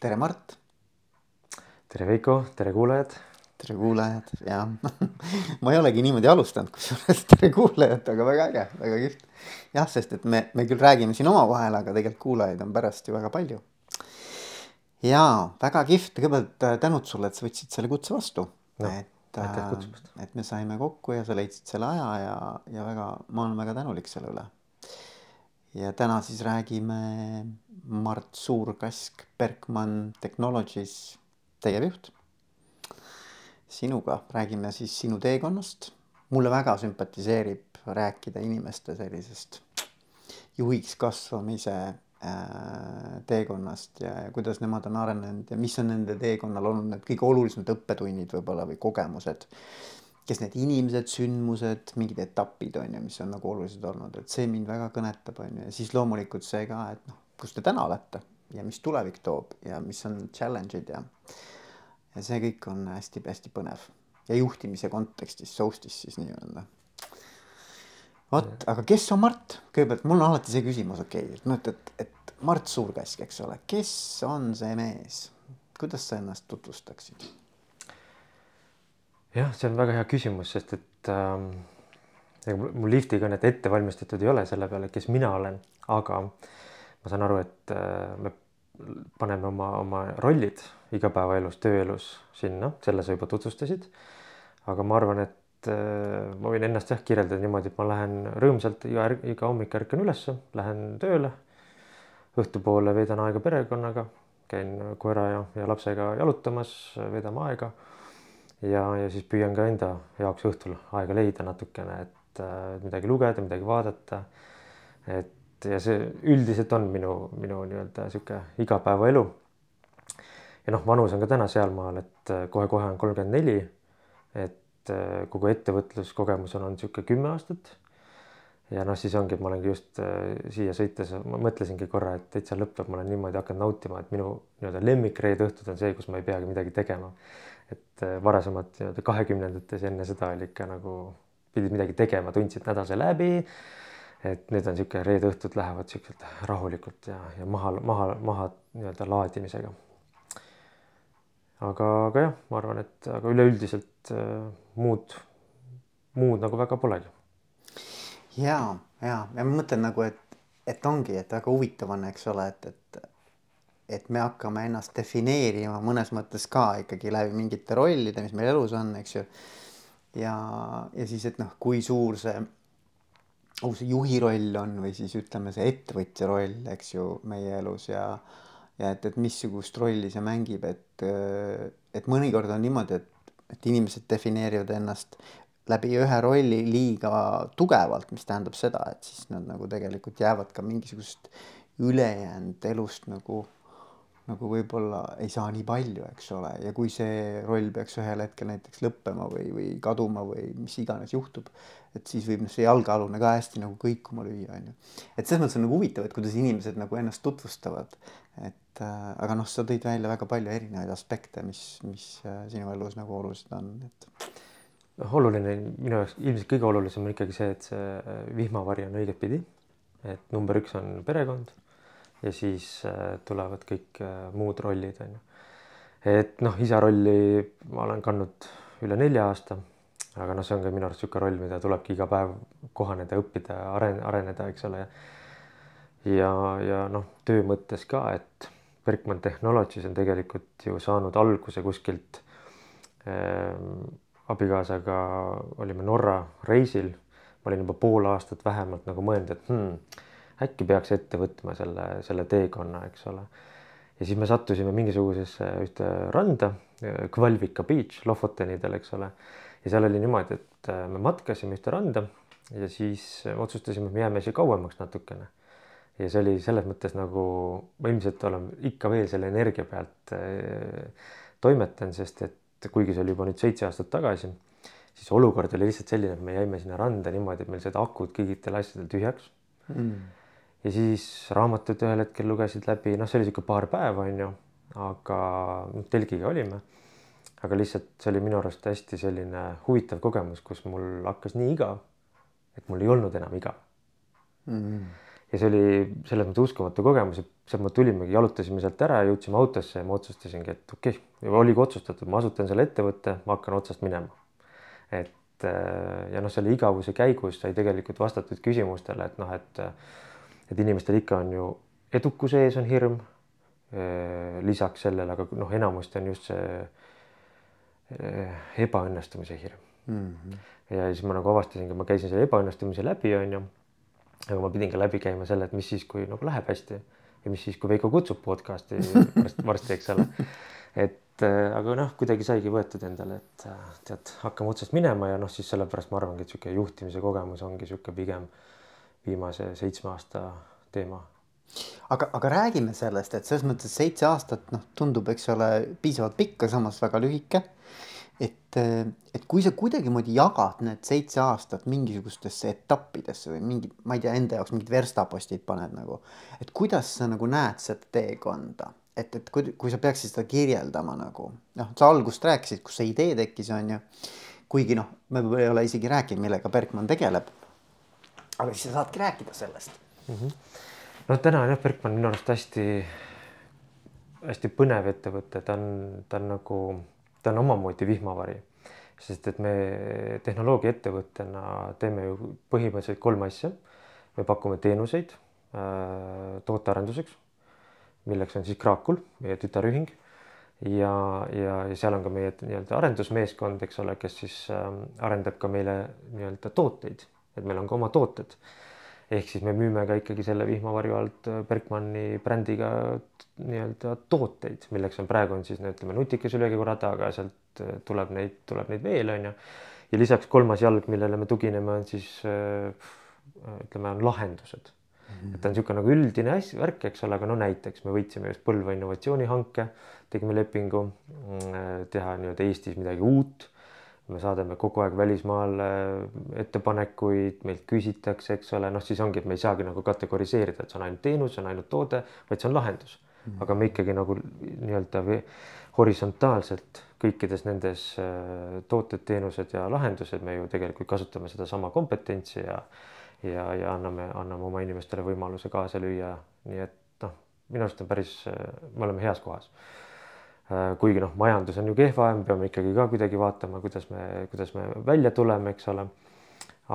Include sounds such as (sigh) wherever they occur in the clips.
tere, Mart. tere, Veiko, tere, kuulajad. tere, kuulajad, jah (laughs) ma ei olegi niimoodi alustanud, kusjuures tere, kuulajad, aga väga äge, väga kihvt. jah, sest et me, me küll räägime siin omavahel, aga tegelikult kuulajaid on pärast ju väga palju. ja väga kihvt, kõigepealt äh, tänud sulle, et sa võtsid selle kutse vastu no,. et, äh, et me saime kokku ja sa leidsid selle aja ja, ja väga, ma olen väga tänulik selle üle ja täna siis räägime Mart Suurkask, Berkman Technologies tegevjuht. sinuga räägime siis sinu teekonnast. mulle väga sümpatiseerib rääkida inimeste sellisest juhiks kasvamise äh, teekonnast ja, ja kuidas nemad on arenenud ja mis on nende teekonnal olnud need kõige olulisemad õppetunnid võib-olla või kogemused kes need inimesed, sündmused, mingid etapid on ju, mis on nagu olulised olnud, et see mind väga kõnetab, on ju, ja siis loomulikult see ka, et noh, kus te täna olete ja mis tulevik toob ja mis on challenge'id ja ja see kõik on hästi-hästi põnev ja juhtimise kontekstis, soustis siis nii-öelda. vot, aga kes on Mart? kõigepealt mul on alati see küsimus, okei okay,, et noh, et, et, et Mart Suurkask, eks ole, kes on see mees, kuidas sa ennast tutvustaksid? Jah, see on väga hea küsimus, sest et ähm, mul liftikõnet ette valmistatud ei ole selle peale, kes mina olen, aga ma saan aru, et äh, me paneme oma, oma rollid igapäevaelus, tööelus sinna, selle sa juba tutvustasid. aga ma arvan, et äh, ma võin ennast jah kirjeldada niimoodi, et ma lähen rõõmsalt iga, iga hommik ärkan ülesse, lähen tööle. õhtupoole veedan aega perekonnaga, käin koera ja, ja lapsega jalutamas, veedame aega ja, ja siis püüan ka enda jaoks õhtul aega leida natukene, et äh, midagi lugeda, midagi vaadata. et ja see üldiselt on minu, minu nii-öelda sihuke igapäevaelu. ja noh, vanus on ka täna sealmaal, et äh, kohe-kohe on kolmkümmend neli. et äh, kogu ettevõtluskogemus on olnud sihuke kümme aastat ja noh, siis ongi, et ma olengi just äh, siia sõites, ma mõtlesingi korra, et täitsa lõpeb, ma olen niimoodi hakanud nautima, et minu nii-öelda lemmikreede õhtud on see, kus ma ei peagi midagi tegema. et äh, varasemad nii-öelda kahekümnendates enne seda oli ikka nagu pidid midagi tegema, tundsid nädal sai läbi. et nüüd on niisugune reede õhtud lähevad siukselt rahulikult ja, ja maha, maha, maha nii-öelda laadimisega. aga, aga jah, ma arvan, et aga üleüldiselt äh, muud, muud nagu väga polegi ja, ja, ja ma mõtlen nagu, et, et ongi, et väga huvitav on, eks ole, et, et, et me hakkame ennast defineerima mõnes mõttes ka ikkagi läbi mingite rollide, mis meil elus on, eks ju. ja, ja siis, et noh, kui suur see, oh, see juhi roll on või siis ütleme, see ettevõtja roll, eks ju, meie elus ja ja et, et missugust rolli see mängib, et, et mõnikord on niimoodi, et, et inimesed defineerivad ennast läbi ühe rolli liiga tugevalt, mis tähendab seda, et siis nad nagu tegelikult jäävad ka mingisugust ülejäänud elust nagu, nagu võib-olla ei saa nii palju, eks ole, ja kui see roll peaks ühel hetkel näiteks lõppema või, või kaduma või mis iganes juhtub, et siis võib see jalgealune ka hästi nagu kõikuma lüüa, on ju. et selles mõttes on nagu huvitav, et kuidas inimesed nagu ennast tutvustavad, et äh, aga noh, sa tõid välja väga palju erinevaid aspekte, mis, mis äh, sinu elus nagu olulised on, et noh, oluline minu jaoks ilmselt kõige olulisem on ikkagi see, et see äh, vihmavari on õigetpidi. et number üks on perekond ja siis äh, tulevad kõik äh, muud rollid on ju. et noh, isa rolli ma olen kandnud üle nelja aasta, aga noh, see on ka minu arust niisugune roll, mida tulebki iga päev kohaneda, õppida, aren-, areneda, eks ole. ja, ja noh, töö mõttes ka, et Berkman Technologies on tegelikult ju saanud alguse kuskilt ähm, abikaasaga olime Norra reisil. ma olin juba pool aastat vähemalt nagu mõelnud, et hmm, äkki peaks ette võtma selle, selle teekonna, eks ole. ja siis me sattusime mingisugusesse ühte randa, Kvalvika beach Lofotenidel, eks ole. ja seal oli niimoodi, et äh, me matkasime ühte randa ja siis otsustasime, et me jääme siia kauemaks natukene. ja see oli selles mõttes nagu ma ilmselt olen ikka veel selle energia pealt äh, toimetan, sest et et kuigi see oli juba nüüd seitse aastat tagasi, siis olukord oli lihtsalt selline, et me jäime sinna randa niimoodi, et meil said akud kõigitel asjadel tühjaks. Mm.. ja siis raamatut ühel hetkel lugesid läbi, noh, see oli sihuke paar päeva, onju, aga noh, telgiga olime. aga lihtsalt see oli minu arust hästi selline huvitav kogemus, kus mul hakkas nii igav, et mul ei olnud enam igav mm.. Ja see oli selles mõttes uskumatu kogemus, et sealt me tulimegi, jalutasime sealt ära, jõudsime autosse ja ma otsustasingi, et okei okay,, oligi otsustatud, ma asutan selle ettevõtte, ma hakkan otsast minema. et äh, ja noh, selle igavuse käigus sai tegelikult vastatud küsimustele, et noh, et et inimestel ikka on ju edukuse ees on hirm. Äh, lisaks sellele, aga noh, enamasti on just see äh, ebaõnnestumise hirm mm. -hmm. ja siis ma nagu avastasingi, ma käisin selle ebaõnnestumise läbi, onju aga ma pidin ka läbi käima selle, et mis siis, kui nagu läheb hästi ja mis siis, kui Veiko kutsub podcast'i (laughs) varsti, eks ole. et äh, aga noh, kuidagi saigi võetud endale, et äh, tead, hakkame otsast minema ja noh, siis sellepärast ma arvangi, et sihuke juhtimise kogemus ongi sihuke pigem viimase seitsme aasta teema aga, aga räägime sellest, et selles mõttes seitse aastat noh, tundub, eks ole, piisavalt pikk, aga samas väga lühike et, et kui sa kuidagimoodi jagad need seitse aastat mingisugustesse etappidesse või mingi, ma ei tea, enda jaoks mingid verstapostid paned nagu, et kuidas sa nagu näed seda teekonda, et, et kui, kui sa peaksid seda kirjeldama nagu noh, sa algust rääkisid, kus see idee tekkis, on ju. kuigi noh, me ei ole isegi rääkinud, millega Bergmann tegeleb. aga siis sa saadki rääkida sellest mm. -hmm. no täna on jah, Bergmann minu arust hästi, hästi põnev ettevõte, ta on, ta on nagu ta on omamoodi vihmavari, sest et me tehnoloogiaettevõttena teeme ju põhimõtteliselt kolm asja. me pakume teenuseid äh, tootearenduseks, milleks on siis Kraakul, meie tütarühing ja, ja, ja seal on ka meie nii-öelda arendusmeeskond, eks ole, kes siis äh, arendab ka meile nii-öelda tooteid, et meil on ka oma tooted ehk siis me müüme ka ikkagi selle vihmavarju alt äh, Bergmanni brändiga nii-öelda tooteid, milleks on praegu on siis no ütleme nutikas ülekäigurada, aga sealt äh, tuleb neid, tuleb neid veel on ju. ja lisaks kolmas jalg, millele me tugineme, on siis äh, ütleme, on lahendused mm. -hmm. et ta on niisugune nagu üldine asja, värk, eks ole, aga no näiteks me võitsime just Põlva innovatsioonihanke, tegime lepingu mm, teha nii-öelda Eestis midagi uut me saadame kogu aeg välismaale ettepanekuid, meilt küsitakse, eks ole, noh, siis ongi, et me ei saagi nagu kategoriseerida, et see on ainult teenus, see on ainult toode, vaid see on lahendus mm. -hmm. aga me ikkagi nagu nii-öelda horisontaalselt kõikides nendes äh, tooted, teenused ja lahendused, me ju tegelikult kasutame sedasama kompetentsi ja ja, ja anname, anname oma inimestele võimaluse kaasa lüüa, nii et noh, minu arust on päris, me oleme heas kohas Äh, kuigi noh, majandus on ju kehva, me peame ikkagi ka kuidagi vaatama, kuidas me, kuidas me välja tuleme, eks ole.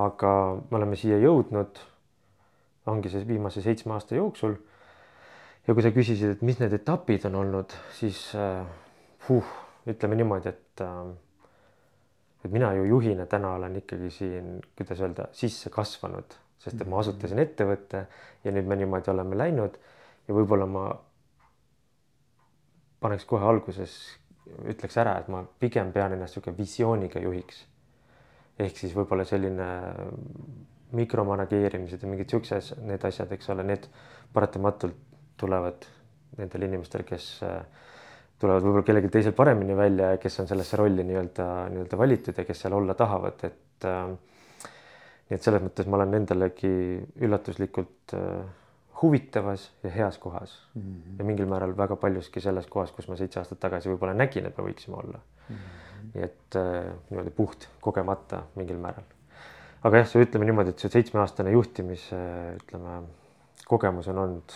aga me oleme siia jõudnud, ongi see viimase seitsme aasta jooksul. ja kui sa küsisid, et mis need etapid on olnud, siis uh, huh, ütleme niimoodi, et uh, et mina ju juhina täna olen ikkagi siin, kuidas öelda, sisse kasvanud, sest et ma asutasin ettevõtte ja nüüd me niimoodi oleme läinud ja võib-olla ma paneks kohe alguses, ütleks ära, et ma pigem pean ennast niisugune visiooniga juhiks. ehk siis võib-olla selline mikromanageerimised ja mingid siuksed, need asjad, eks ole, need paratamatult tulevad nendel inimestel, kes äh, tulevad võib-olla kellelgi teisel paremini välja ja kes on sellesse rolli nii-öelda, nii-öelda valitud ja kes seal olla tahavad, et äh, nii et selles mõttes ma olen endalegi üllatuslikult äh, huvitavas ja heas kohas mm -hmm. ja mingil määral väga paljuski selles kohas, kus ma seitse aastat tagasi võib-olla nägin, et me võiksime olla mm. -hmm. nii et äh, niimoodi puht kogemata mingil määral. aga jah, see ütleme niimoodi, et see seitsmeaastane juhtimise ütleme kogemus on olnud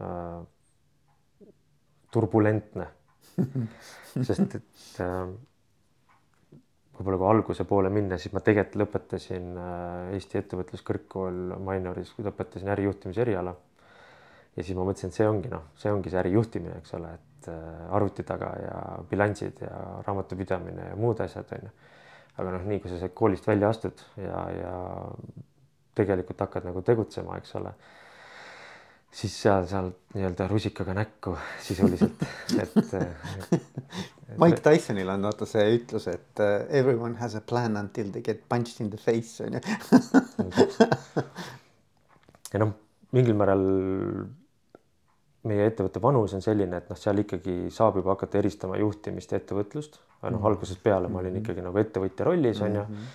äh, turbulentne (laughs) sest et äh, võib-olla kui alguse poole minna, siis ma tegelikult lõpetasin äh, Eesti Ettevõtluskõrgkool Minoris, lõpetasin ärijuhtimise eriala. Ja siis ma mõtlesin, et see ongi noh, see ongi see ärijuhtimine, eks ole, et äh, arvuti taga ja bilansid ja raamatupidamine ja muud asjad on ju. aga noh, nii kui sa sealt koolist välja astud ja, ja tegelikult hakkad nagu tegutsema, eks ole siis seal, seal nii-öelda rusikaga näkku sisuliselt, (laughs) et, et. Mike Tysonil on vaata see ütlus, et uh, everyone has a plan until they get punched in the face on ju. (laughs) ja noh, mingil määral meie ettevõtte vanus on selline, et noh, seal ikkagi saab juba hakata eristama juhtimist ja ettevõtlust. noh, mhm. algusest peale ma olin mhm. ikkagi nagu ettevõtja rollis on ju. Mhm.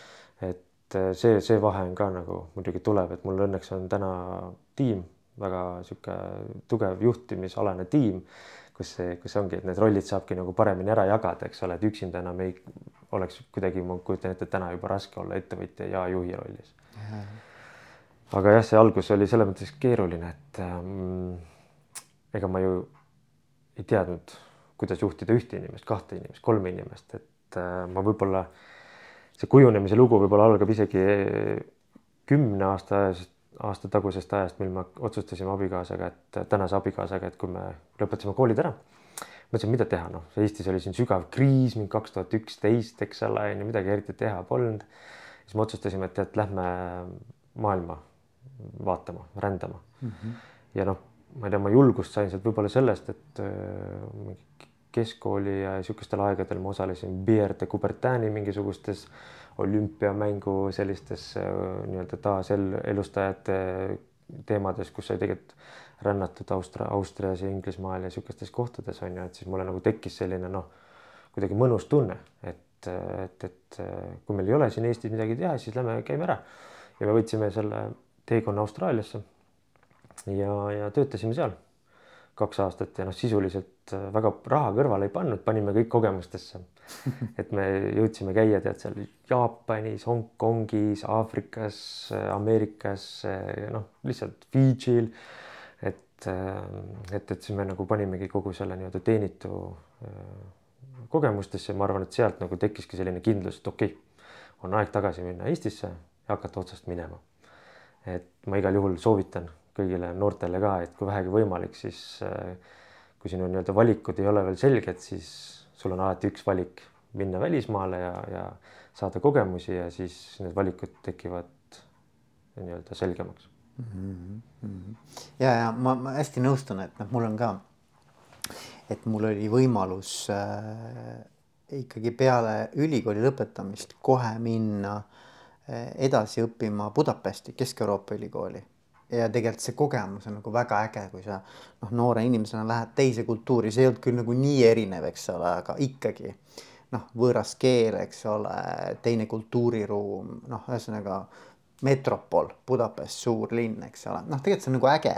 et äh, see, see vahe on ka nagu muidugi tuleb, et mul õnneks on täna tiim väga sihuke tugev juhtimisalane tiim, kus see, kus ongi, et need rollid saabki nagu paremini ära jagada, eks ole, et üksinda enam ei oleks kuidagi, ma kujutan ette, täna juba raske olla ettevõtja ja juhi rollis. aga jah, see algus oli selles mõttes keeruline, et ähm, ega ma ju ei teadnud, kuidas juhtida ühte inimest, kahte inimest, kolme inimest, et äh, ma võib-olla see kujunemise lugu võib-olla algab isegi kümne aasta ajast, aasta tagusest ajast, mil me otsustasime abikaasaga, et tänase abikaasaga, et kui me lõpetasime koolid ära, mõtlesime, mida teha, noh, Eestis oli siin sügav kriis, mingi kaks tuhat üksteist, eks ole, on ju, midagi eriti teha polnud. siis me otsustasime, et, et lähme maailma vaatama, rändama mm. -hmm. ja noh, ma ei tea, ma julgust sain sealt võib-olla sellest, et äh, keskkooli ja niisugustel aegadel ma osalesin Bier de Coubertini mingisugustes olümpiamängu sellistes äh, nii-öelda taaselustajate teemades, kus sai tegelikult rännatud Austria, Austrias ja Inglismaal ja niisugustes kohtades on ju, et siis mulle nagu tekkis selline noh, kuidagi mõnus tunne, et, et, et kui meil ei ole siin Eestis midagi teha, siis lähme käime ära. ja me võtsime selle teekonna Austraaliasse ja, ja töötasime seal kaks aastat ja noh, sisuliselt äh, väga raha kõrvale ei pannud, panime kõik kogemustesse. (laughs) et me jõudsime käia tead seal Jaapanis, Hongkongis, Aafrikas, Ameerikas, noh, lihtsalt Fidžil. et, äh, et, et siis me nagu panimegi kogu selle nii-öelda teenitu äh, kogemustesse ja ma arvan, et sealt nagu tekkiski selline kindlus, et okei okay,, on aeg tagasi minna Eestisse ja hakata otsast minema. et ma igal juhul soovitan kõigile noortele ka, et kui vähegi võimalik, siis äh, kui sinu nii-öelda valikud ei ole veel selged, siis sul on alati üks valik, minna välismaale ja, ja saada kogemusi ja siis need valikud tekivad nii-öelda selgemaks mm. -hmm. ja, ja ma, ma hästi nõustun, et noh, mul on ka, et mul oli võimalus äh, ikkagi peale ülikooli lõpetamist kohe minna äh, edasi õppima Budapesti Kesk-Euroopa ülikooli ja tegelikult see kogemus on nagu väga äge, kui sa noh, noore inimesena lähed teise kultuuri, see ei olnud küll nagu nii erinev, eks ole, aga ikkagi noh, võõras keel, eks ole, teine kultuuriruum, noh, ühesõnaga metropol, Budapest, suur linn, eks ole, noh, tegelikult see on nagu äge.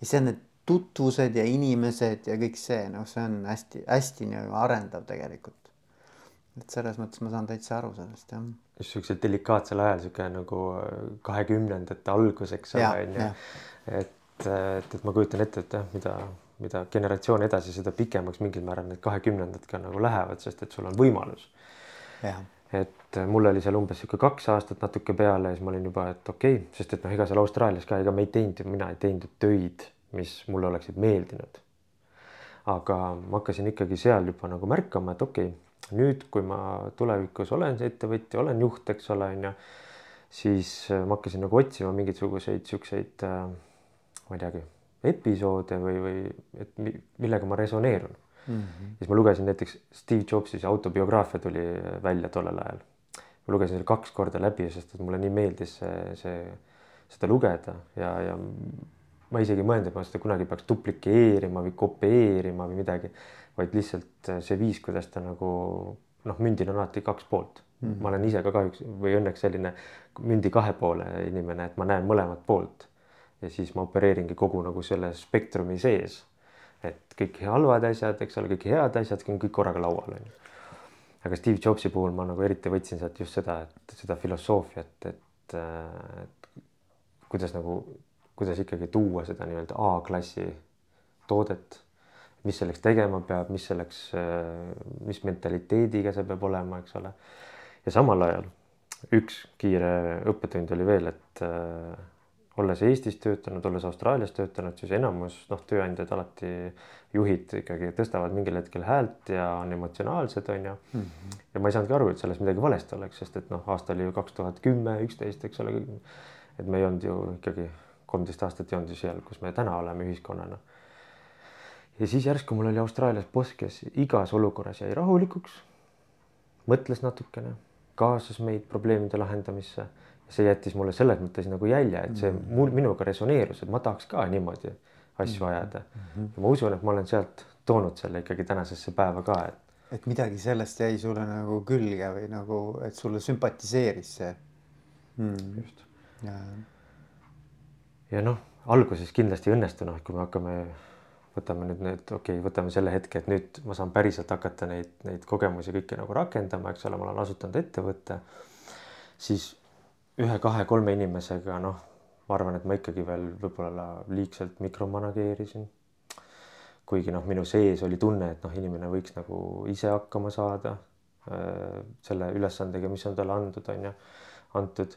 Ja see on need tutvused ja inimesed ja kõik see, noh, see on hästi-hästi nagu arendav tegelikult. et selles mõttes ma saan täitsa aru sellest jah just siuksel delikaatsel ajal sihuke nagu äh, kahekümnendate algus, eks ole, onju. et, et, et ma kujutan ette, et jah, mida, mida generatsioon edasi, seda pikemaks mingil määral need kahekümnendad ka nagu lähevad, sest et sul on võimalus. et äh, mul oli seal umbes sihuke kaks aastat natuke peale ja siis ma olin juba, et okei okay,, sest et noh, ega seal Austraalias ka, ega me ei teinud, mina ei teinud töid, mis mulle oleksid meeldinud. aga ma hakkasin ikkagi seal juba nagu märkama, et okei okay, nüüd, kui ma tulevikus olen see ettevõtja, olen juht, eks ole, on ju, siis äh, ma hakkasin nagu otsima mingisuguseid siukseid äh,, ma ei teagi, episoode või, või et millega ma resoneerun mm. -hmm. siis ma lugesin näiteks Steve Jobsi see autobiograafia tuli välja tollel ajal. ma lugesin selle kaks korda läbi, sest et mulle nii meeldis see, see, seda lugeda ja, ja ma isegi ei mõelnud, et ma seda kunagi peaks duplikeerima või kopeerima või midagi vaid lihtsalt äh, see viis, kuidas ta nagu noh, mündil on alati kaks poolt mm. -hmm. ma olen ise ka kahjuks või õnneks selline mündi kahe poole inimene, et ma näen mõlemat poolt ja siis ma opereeringi kogu nagu selle spektrumi sees. et kõik halvad asjad, eks ole, kõik head asjad, kõik korraga laual on ju. aga Steve Jobsi puhul ma nagu eriti võtsin sealt just seda, et seda filosoofiat, et, äh, et kuidas nagu, kuidas ikkagi tuua seda nii-öelda A-klassi toodet mis selleks tegema peab, mis selleks, mis mentaliteediga see peab olema, eks ole. ja samal ajal üks kiire õppetund oli veel, et äh, olles Eestis töötanud, olles Austraalias töötanud, siis enamus noh, tööandjad alati, juhid ikkagi tõstavad mingil hetkel häält ja on emotsionaalsed, on ju mm. -hmm. ja ma ei saanudki aru, et selles midagi valesti oleks, sest et noh, aasta oli ju kaks tuhat kümme, üksteist, eks ole. et me ei olnud ju ikkagi kolmteist aastat ei olnud ju seal, kus me täna oleme ühiskonnana ja siis järsku mul oli Austraalias boss, kes igas olukorras jäi rahulikuks, mõtles natukene, kaasas meid probleemide lahendamisse. see jättis mulle selles mõttes nagu jälje, et see mm. mul minuga resoneerus, et ma tahaks ka niimoodi asju ajada mm. -hmm. ja ma usun, et ma olen sealt toonud selle ikkagi tänasesse päeva ka, et. et midagi sellest jäi sulle nagu külge või nagu, et sulle sümpatiseeris see mm.. just. ja, ja noh, alguses kindlasti ei õnnestu, noh, kui me hakkame võtame nüüd need, okei okay,, võtame selle hetke, et nüüd ma saan päriselt hakata neid, neid kogemusi kõiki nagu rakendama, eks ole, ma olen asutanud ettevõtte, siis ühe-kahe-kolme inimesega, noh, ma arvan, et ma ikkagi veel võib-olla liigselt mikromanageerisin. kuigi noh, minu sees oli tunne, et noh, inimene võiks nagu ise hakkama saada äh, selle ülesandega, mis on talle andnud, on ju, antud.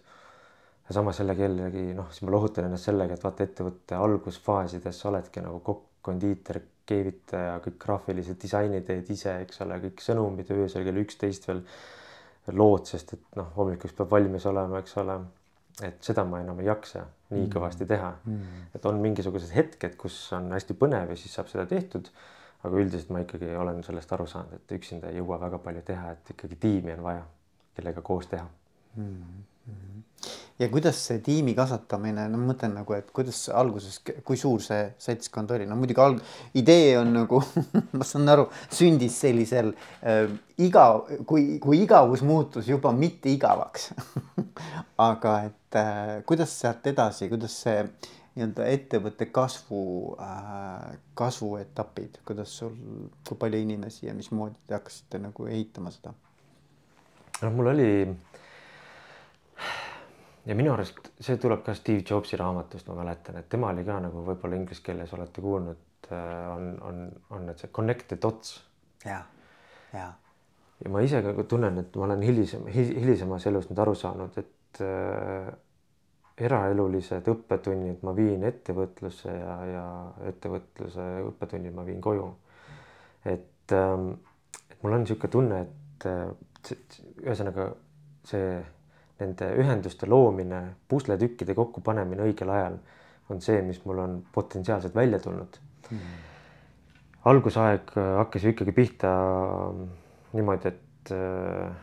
ja samas jällegi jällegi noh, siis ma lohutan ennast sellega, et vaata ettevõtte algusfaasides sa oledki nagu kokk, kondiiter, keevitaja, kõik graafilise disaini teed ise, eks ole, kõik sõnumid öösel kell üksteist veel lood, sest et noh, hommikuks peab valmis olema, eks ole et seda ma enam ei jaksa nii mm. kõvasti teha mm.. et on mingisugused hetked, kus on hästi põnev ja siis saab seda tehtud. aga üldiselt ma ikkagi olen sellest aru saanud, et üksinda ei jõua väga palju teha, et ikkagi tiimi on vaja, kellega koos teha mm. -hmm. Ja kuidas see tiimi kasvatamine, no ma mõtlen nagu, et kuidas alguses, kui suur see seltskond oli, no muidugi alg-, idee on nagu (laughs) ma saan aru, sündis sellisel äh, iga, kui, kui igavus muutus juba mitte igavaks (laughs) aga et äh, kuidas sealt edasi, kuidas see nii-öelda ettevõtte kasvu äh,, kasvuetapid, kuidas sul, kui palju inimesi ja mismoodi te hakkasite nagu ehitama seda? noh, mul oli ja minu arust see tuleb ka Steve Jobsi raamatust, ma mäletan, et tema oli ka nagu võib-olla inglise keeles olete kuulnud, äh, on, on, on need see connect the dots. ja, ja. ja ma ise ka tunnen, et ma olen hilisem, hilisemas elus nüüd aru saanud, et äh, eraelulised õppetunnid ma viin ettevõtlusse ja, ja ettevõtluse õppetunnid ma viin koju. et ähm,, et mul on niisugune tunne, et äh, ühesõnaga see nende ühenduste loomine, pusletükkide kokkupanemine õigel ajal on see, mis mul on potentsiaalselt välja tulnud. Mm.. algusaeg äh, hakkas ju ikkagi pihta ähm, niimoodi, et äh,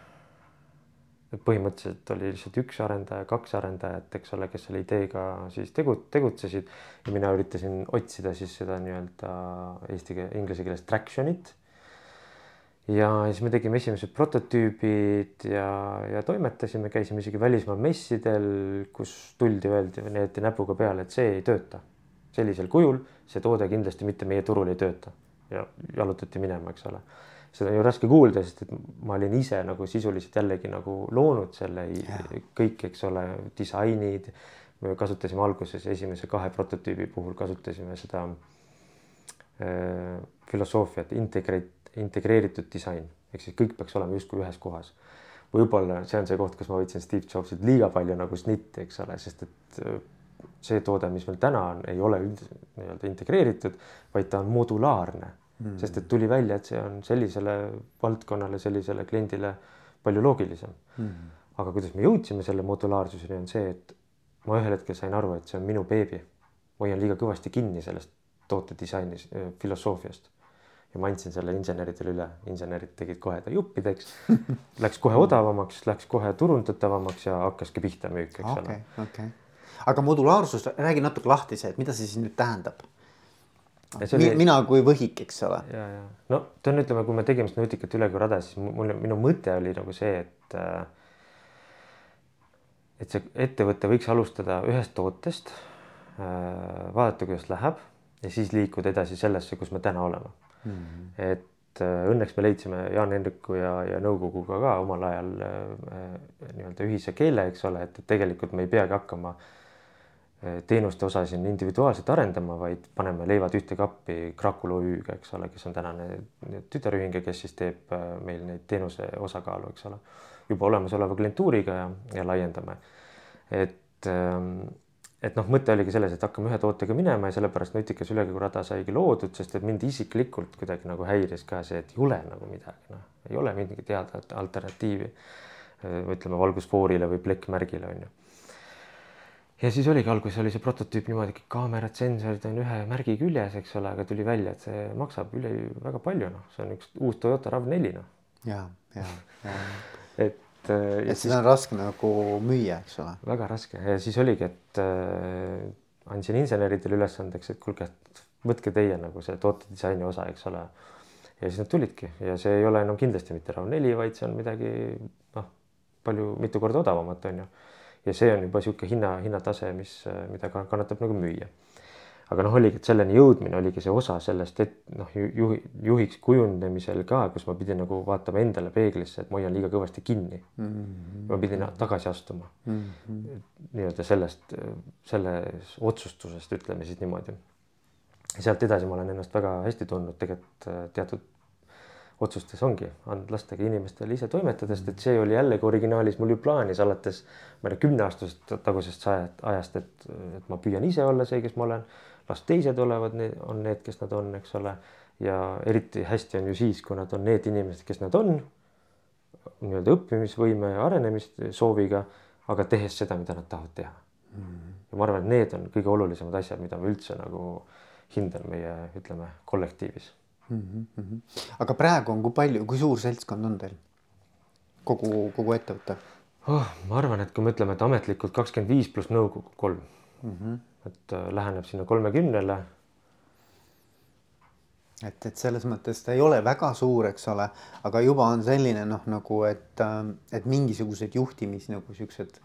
et põhimõtteliselt oli lihtsalt üks arendaja, kaks arendajat, eks ole, kes selle ideega siis tegu, tegutsesid. Ja mina üritasin otsida siis seda nii-öelda eesti keel, inglise keeles traction'it ja siis me tegime esimesed prototüübid ja, ja toimetasime, käisime isegi välismaa messidel, kus tuldi, öeldi, näidati näpuga peale, et see ei tööta. sellisel kujul see toode kindlasti mitte meie turul ei tööta ja jalutati minema, eks ole. seda on ju raske kuulda, sest et ma olin ise nagu sisuliselt jällegi nagu loonud selle yeah. kõik, eks ole, disainid. me kasutasime alguses esimese kahe prototüübi puhul kasutasime seda äh, filosoofiat integrate integreeritud disain, ehk siis kõik peaks olema justkui ühes kohas. võib-olla see on see koht, kus ma võtsin Steve Jobsilt liiga palju nagu snitti, eks ole, sest et äh, see toode, mis meil täna on, ei ole nii-öelda integreeritud, vaid ta on modulaarne mm., sest et tuli välja, et see on sellisele valdkonnale, sellisele kliendile palju loogilisem mm.. aga kuidas me jõudsime selle modulaarsuseni, on see, et ma ühel hetkel sain aru, et see on minu beebi. hoian liiga kõvasti kinni sellest toote disaini äh, filosoofiast ja ma andsin selle inseneridele üle, insenerid tegid kohe ta juppideks (laughs) Läks kohe odavamaks, läks kohe turundatavamaks ja hakkaski pihta müük, eks okay, ole. okei, aga modulaarsus, räägi natuke lahti see, et mida see siis nüüd tähendab? Oli... mina kui võhik, eks ole. ja, ja no ta on, ütleme, kui me tegime seda nutikat üle kui rada, siis mul, minu mõte oli nagu see, et äh, et see ettevõte võiks alustada ühest tootest, äh, vaadata, kuidas läheb ja siis liikuda edasi sellesse, kus me täna oleme. -hmm. et äh, õnneks me leidsime Jaan Hendriku ja, ja nõukoguga ka omal ajal äh, nii-öelda ühise keele, eks ole, et, tegelikult me ei peagi hakkama äh, teenuste osa siin individuaalselt arendama, vaid paneme leivad ühte kappi Krakul OÜ-ga, eks ole, kes on tänane tütarühing ja kes siis teeb äh, meil neid teenuse osakaalu, eks ole, juba olemasoleva klientuuriga ja, ja laiendame. et ähm, et noh, mõte oligi selles, et hakkame ühe tootega minema ja sellepärast nutikas ülekäigurada saigi loodud, sest et mind isiklikult kuidagi nagu häiris ka see, et ei ole nagu midagi, noh, ei ole mingit head alternatiivi. ütleme valgusfoorile või plekkmärgile on ju. ja siis oligi alguses oli see prototüüp niimoodi, kaamerad, sensorid on ühe märgi küljes, eks ole, aga tuli välja, et see maksab üle väga palju, noh, see on üks uus Toyota RAV4 noh. ja, ja, ja. et et. Äh, et seda on raske nagu müüa, eks ole. väga raske ja siis oligi, et äh, andsin inseneridele ülesandeks, et kuulge, et võtke teie nagu see tootedisaini osa, eks ole. ja siis nad tulidki ja see ei ole enam kindlasti mitte RAV4, vaid see on midagi noh, palju, mitu korda odavamat, on ju. ja see on juba niisugune hinna, hinnatase, mis, mida kannatab nagu müüa. Aga noh, oligi, et selleni jõudmine oligi see osa sellest, et noh, juhi, juhiks kujundamisel ka, kus ma pidin nagu vaatama endale peeglisse, et ma hoian liiga kõvasti kinni mm. -hmm. ma pidin tagasi astuma mm -hmm. nii-öelda sellest, selles otsustusest, ütleme siis niimoodi. sealt edasi ma olen ennast väga hästi tundnud tegelikult äh, teatud otsustes ongi andnud lastega inimestel ise toimetada, sest et see oli jällegi originaalis mul ju plaanis alates ma ei tea, kümneaastasest tagusest ajast, et, et ma püüan ise olla see, kes ma olen las teised olevad, on need, kes nad on, eks ole. ja eriti hästi on ju siis, kui nad on need inimesed, kes nad on. nii-öelda õppimisvõime ja arenemissooviga, aga tehes seda, mida nad tahavad teha mm. -hmm. ja ma arvan, et need on kõige olulisemad asjad, mida ma üldse nagu hindan meie, ütleme, kollektiivis mm. -hmm. aga praegu on, kui palju, kui suur seltskond on teil? kogu, kogu ettevõte oh,? ma arvan, et kui me ütleme, et ametlikult kakskümmend viis pluss nõukogu kolm mm. -hmm et äh, läheneb sinna kolmekümnele. et, et selles mõttes ta ei ole väga suur, eks ole, aga juba on selline noh, nagu et, äh, et mingisugused juhtimis nagu siuksed,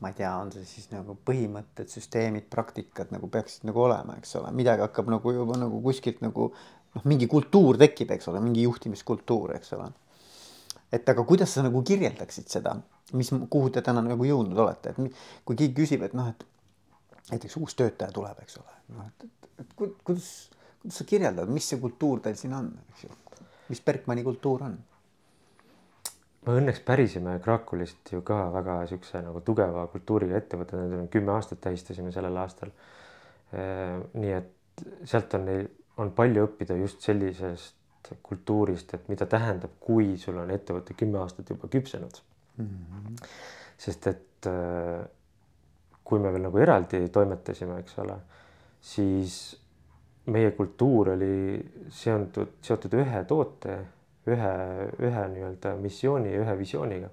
ma ei tea, on see siis nagu põhimõtted, süsteemid, praktikad nagu peaksid nagu olema, eks ole, midagi hakkab nagu juba nagu kuskilt nagu noh, mingi kultuur tekib, eks ole, mingi juhtimiskultuur, eks ole. et aga kuidas sa nagu kirjeldaksid seda, mis, kuhu te täna nagu jõudnud olete, et kui keegi küsib, et noh, et näiteks uus töötaja tuleb, eks ole, noh et, et, et kuidas, kuidas sa kirjeldad, mis see kultuur teil siin on, eks ju, mis Bergmanni kultuur on? me õnneks pärisime Krakulist ju ka väga siukse nagu tugeva kultuuriga ettevõtte, kümme aastat tähistasime sellel aastal. nii et sealt on neil, on palju õppida just sellisest kultuurist, et mida tähendab, kui sul on ettevõte kümme aastat juba küpsenud mm. -hmm. sest et kui me veel nagu eraldi toimetasime, eks ole, siis meie kultuur oli seondud, seotud ühe toote, ühe, ühe nii-öelda missiooni ja ühe visiooniga.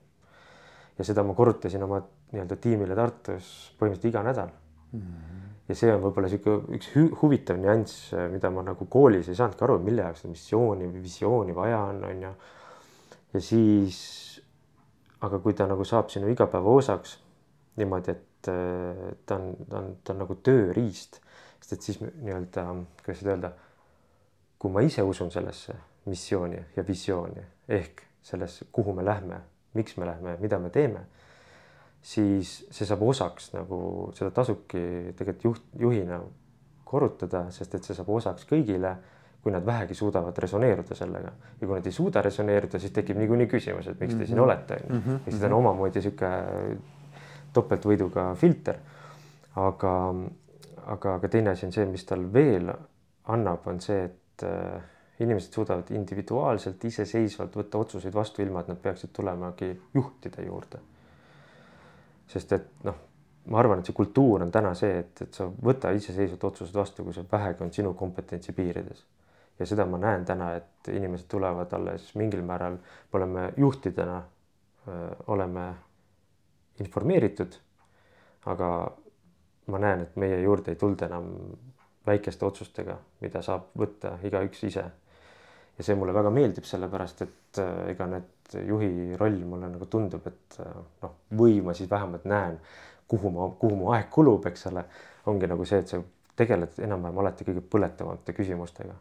ja seda ma korrutasin oma nii-öelda tiimile Tartus põhimõtteliselt iga nädal mm. -hmm. Ja see on võib-olla niisugune üks huvitav nüanss, mida ma nagu koolis ei saanudki aru, mille jaoks seda missiooni või visiooni vaja on, on ju. ja siis, aga kui ta nagu saab sinu igapäeva osaks niimoodi, et et ta on, ta on, ta on nagu tööriist, sest et siis nii-öelda, kuidas seda öelda, kui ma ise usun sellesse missiooni ja visiooni ehk sellesse, kuhu me lähme, miks me lähme, mida me teeme, siis see saab osaks nagu seda tasubki tegelikult juht, juhina korrutada, sest et see saab osaks kõigile, kui nad vähegi suudavad resoneeruda sellega ja kui nad ei suuda resoneeruda, siis tekib niikuinii küsimus, et miks te mm -hmm. siin mhm. olete, onju. Mhm. ehk siis ta on omamoodi sihuke topeltvõiduga filter. aga, aga, aga teine asi on see, mis tal veel annab, on see, et äh, inimesed suudavad individuaalselt, iseseisvalt võtta otsuseid vastu, ilma et nad peaksid tulemagi juhtide juurde. Sest et noh, ma arvan, et see kultuur on täna see, et, et sa võta iseseisvalt otsused vastu, kui see vähegi on sinu kompetentsi piirides. ja seda ma näen täna, et inimesed tulevad alles mingil määral, me oleme juhtidena, oleme informeeritud. aga ma näen, et meie juurde ei tulda enam väikeste otsustega, mida saab võtta igaüks ise. ja see mulle väga meeldib, sellepärast et ega need juhi roll mulle nagu tundub, et äh, noh, või ma siis vähemalt näen, kuhu ma, kuhu mu aeg kulub, eks ole, ongi nagu see, et sa tegeled enam-vähem alati kõige põletavamate küsimustega.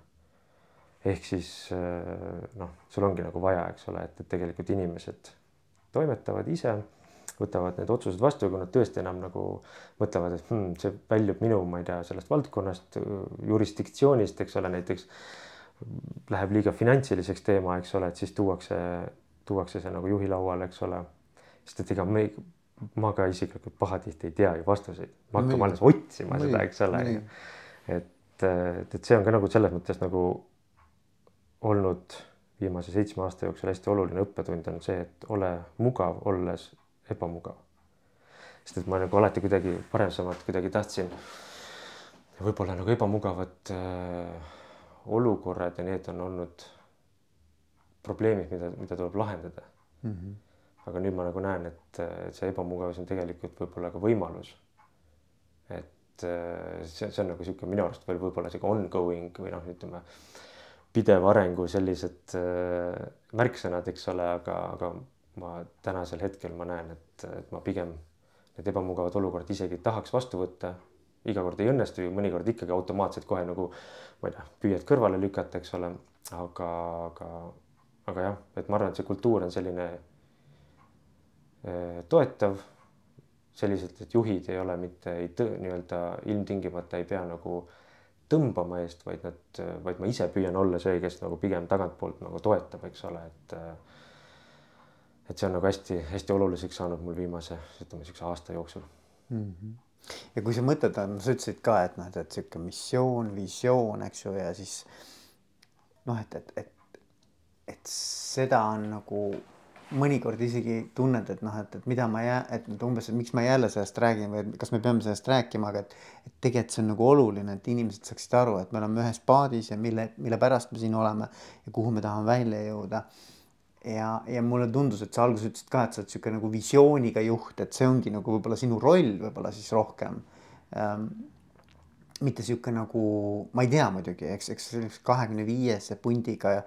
ehk siis äh, noh, sul ongi nagu vaja, eks ole, et, et tegelikult inimesed toimetavad ise võtavad need otsused vastu, kui nad tõesti enam nagu mõtlevad, et hmm, see väljub minu, ma ei tea, sellest valdkonnast, jurisdiktsioonist, eks ole, näiteks läheb liiga finantsiliseks teema, eks ole, et siis tuuakse, tuuakse see nagu juhi lauale, eks ole. sest et ega me, ma ka isiklikult pahatihti ei tea ju vastuseid, me hakkame alles otsima seda, eks ole. et, et, et see on ka nagu selles mõttes nagu olnud viimase seitsme aasta jooksul hästi oluline õppetund on see, et ole mugav, olles ebamugav. sest et ma nagu alati kuidagi paremat kuidagi tahtsin. võib-olla nagu ebamugavad äh, olukorrad ja need on olnud probleemid, mida, mida tuleb lahendada mm. -hmm. aga nüüd ma nagu näen, et, see ebamugavus on tegelikult võib-olla ka võimalus. et äh, see, see on nagu niisugune minu arust veel võib-olla sihuke ongoing või noh, ütleme pidev arengu sellised äh, märksõnad, eks ole, aga, aga ma tänasel hetkel ma näen, et, et ma pigem need ebamugavad olukorrad isegi tahaks vastu võtta iga kord ei õnnestu ju mõnikord ikkagi automaatselt kohe nagu ma ei tea, püüad kõrvale lükata, eks ole, aga, aga, aga jah, et ma arvan, et see kultuur on selline eh, toetav selliselt, et juhid ei ole mitte ei nii-öelda ilmtingimata ei pea nagu tõmbama eest, vaid nad, vaid ma ise püüan olla see, kes nagu pigem tagantpoolt nagu toetab, eks ole, et et see on nagu hästi-hästi oluliseks saanud mul viimase, ütleme niisuguse aasta jooksul mm. -hmm. ja kui sa mõtled, sa ütlesid ka, et noh, et, et niisugune missioon, visioon, eks ju, ja siis noh, et, et, et, et seda on nagu mõnikord isegi tunned, et noh, et, et mida ma jää-, et umbes, et miks ma jälle sellest räägin või kas me peame sellest rääkima, aga et, et tegelikult see on nagu oluline, et inimesed saaksid aru, et me oleme ühes paadis ja mille, mille pärast me siin oleme ja kuhu me tahame välja jõuda. ja, ja mulle tundus, et sa alguses ütlesid ka, et sa oled niisugune nagu visiooniga juht, et see ongi nagu võib-olla sinu roll võib-olla siis rohkem ähm, mitte sihuke nagu, ma ei tea muidugi, eks, eks kahekümne viiese pundiga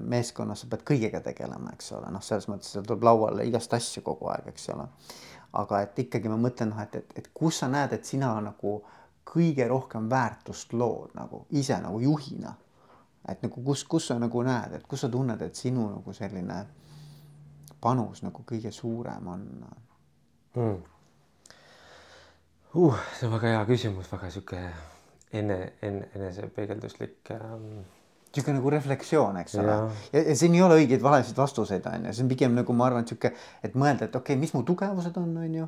meeskonnas sa pead kõigega tegelema, eks ole, noh, selles mõttes seal tuleb lauale igast asju kogu aeg, eks ole. aga et ikkagi ma mõtlen, noh, et, et, et kus sa näed, et sina nagu kõige rohkem väärtust lood nagu ise nagu juhina. et nagu kus, kus sa nagu näed, et kus sa tunned, et sinu nagu selline panus nagu kõige suurem on mm.? uh,? see on väga hea küsimus, väga sihuke enne, enne, enesepeegelduslik ähm.... niisugune nagu reflektsioon, eks ole. ja, ja siin ei ole õigeid valesid vastuseid, on ju, see on pigem nagu ma arvan, et sihuke, et mõelda, et okei okay,, mis mu tugevused on, on ju.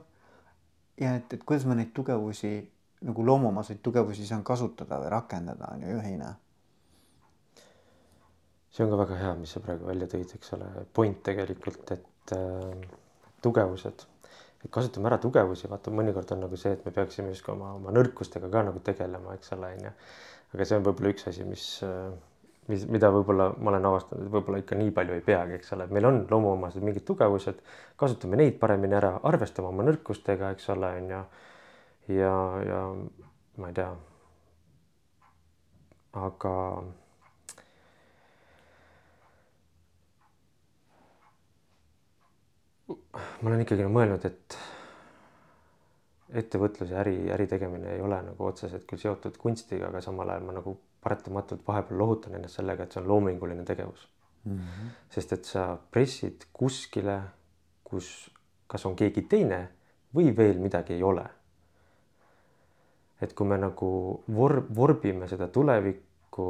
ja et, et kuidas ma neid tugevusi nagu loomuomaseid tugevusi saan kasutada või rakendada, on ju, juhina. see on ka väga hea, mis sa praegu välja tõid, eks ole, point tegelikult, et äh, tugevused et kasutame ära tugevusi, vaata mõnikord on nagu see, et me peaksime justkui oma, oma nõrkustega ka nagu tegelema, eks ole, onju. aga see on võib-olla üks asi, mis, mis, mida võib-olla ma olen avastanud, et võib-olla ikka nii palju ei peagi, eks ole, et meil on loomuomased mingid tugevused, kasutame neid paremini ära, arvestame oma nõrkustega, eks ole, onju. ja, ja ma ei tea. aga ma olen ikkagi mõelnud, et ettevõtlus ja äri, äri tegemine ei ole nagu otseselt küll seotud kunstiga, aga samal ajal ma nagu paratamatult vahepeal lohutan ennast sellega, et see on loominguline tegevus mm. -hmm. sest et sa pressid kuskile, kus kas on keegi teine või veel midagi ei ole. et kui me nagu vor-, vorbime seda tulevikku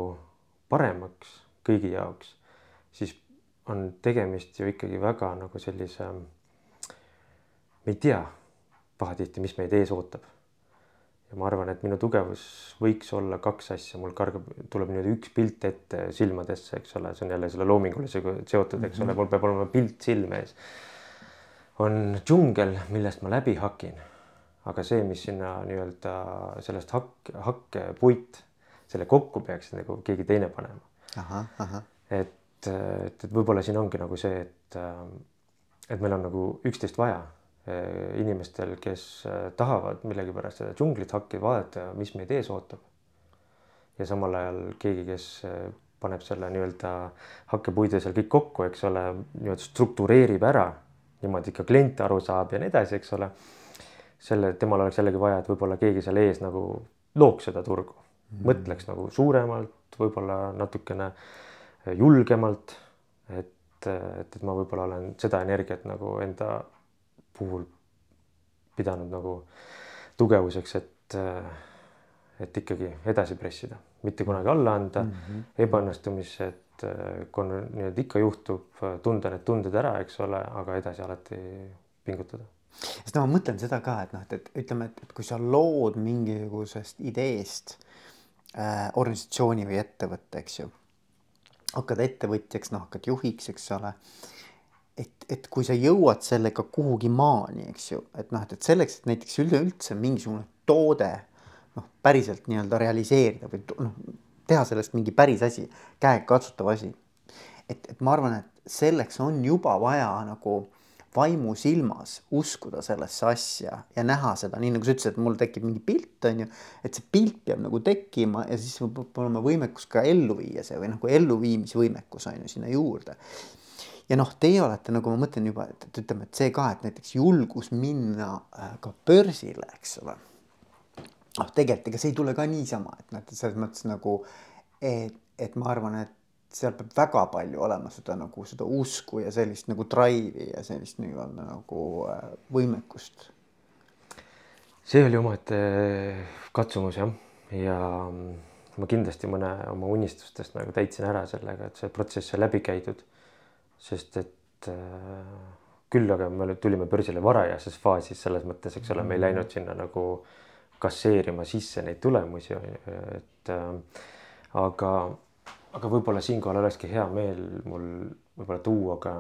paremaks kõigi jaoks, siis on tegemist ju ikkagi väga nagu sellise, me ei tea pahatihti, mis meid ees ootab. Ja ma arvan, et minu tugevus võiks olla kaks asja, mul kargab, tuleb niimoodi üks pilt ette silmadesse, eks ole, see on jälle selle loomingulisega seotud, eks ole, mul peab olema pilt silme ees. on džungel, millest ma läbi hakin, aga see, mis sinna nii-öelda sellest hakk, hakkepuit, selle kokku peaks nagu keegi teine panema. et et, et võib-olla siin ongi nagu see, et, et meil on nagu üksteist vaja inimestel, kes eh, tahavad millegipärast seda džunglit hakki vaadata, mis meid ees ootab. ja samal ajal keegi, kes eh, paneb selle nii-öelda hakkepuidu seal kõik kokku, eks ole, nii-öelda struktureerib ära niimoodi ikka klient aru saab ja nii edasi, eks ole. selle, temal oleks jällegi vaja, et võib-olla keegi seal ees nagu looks seda turgu mm, -hmm. mõtleks nagu suuremalt, võib-olla natukene julgemalt. et, et, et ma võib-olla olen seda energiat nagu enda puhul pidanud nagu tugevuseks, et, et ikkagi edasi pressida, mitte kunagi alla anda mm -hmm. ebaõnnestumised, kui nii-öelda ikka juhtub, tunda need tunded ära, eks ole, aga edasi alati pingutada sest no ma mõtlen seda ka, et noh, et, et ütleme, et, et kui sa lood mingisugusest ideest äh, organisatsiooni või ettevõtte, eks ju hakkad ettevõtjaks, noh, hakkad juhiks, eks ole. Et, et kui sa jõuad sellega kuhugi maani, eks ju, et noh, et, et selleks, et näiteks üleüldse mingisugune toode noh, päriselt nii-öelda realiseerida või noh, teha sellest mingi päris asi, käegakatsutav asi. et, et ma arvan, et selleks on juba vaja nagu vaimusilmas uskuda sellesse asja ja näha seda, nii nagu sa ütlesid, et mul tekib mingi pilt, on ju, et see pilt peab nagu tekkima ja siis peab olema võimekus ka ellu viia see või nagu elluviimisvõimekus on ju sinna juurde. Ja noh, teie olete nagu ma mõtlen juba, et ütleme, et see ka, et näiteks julgus minna äh, ka börsile, eks ole. noh, tegelikult ega see ei tule ka niisama, et noh, et selles mõttes nagu, et, et ma arvan, et seal peab väga palju olema seda nagu seda usku ja sellist nagu drive'i ja sellist nii-öelda nagu äh, võimekust. see oli omaette katsumus jah, ja ma kindlasti mõne oma unistustest nagu täitsin ära sellega, et see protsess sai läbi käidud. Sest et äh, küll aga me tulime börsile varajases faasis selles mõttes, eks ole, me ei mm. läinud sinna nagu kasseerima sisse neid tulemusi, et äh, aga, aga võib-olla siinkohal olekski hea meel mul võib-olla tuua ka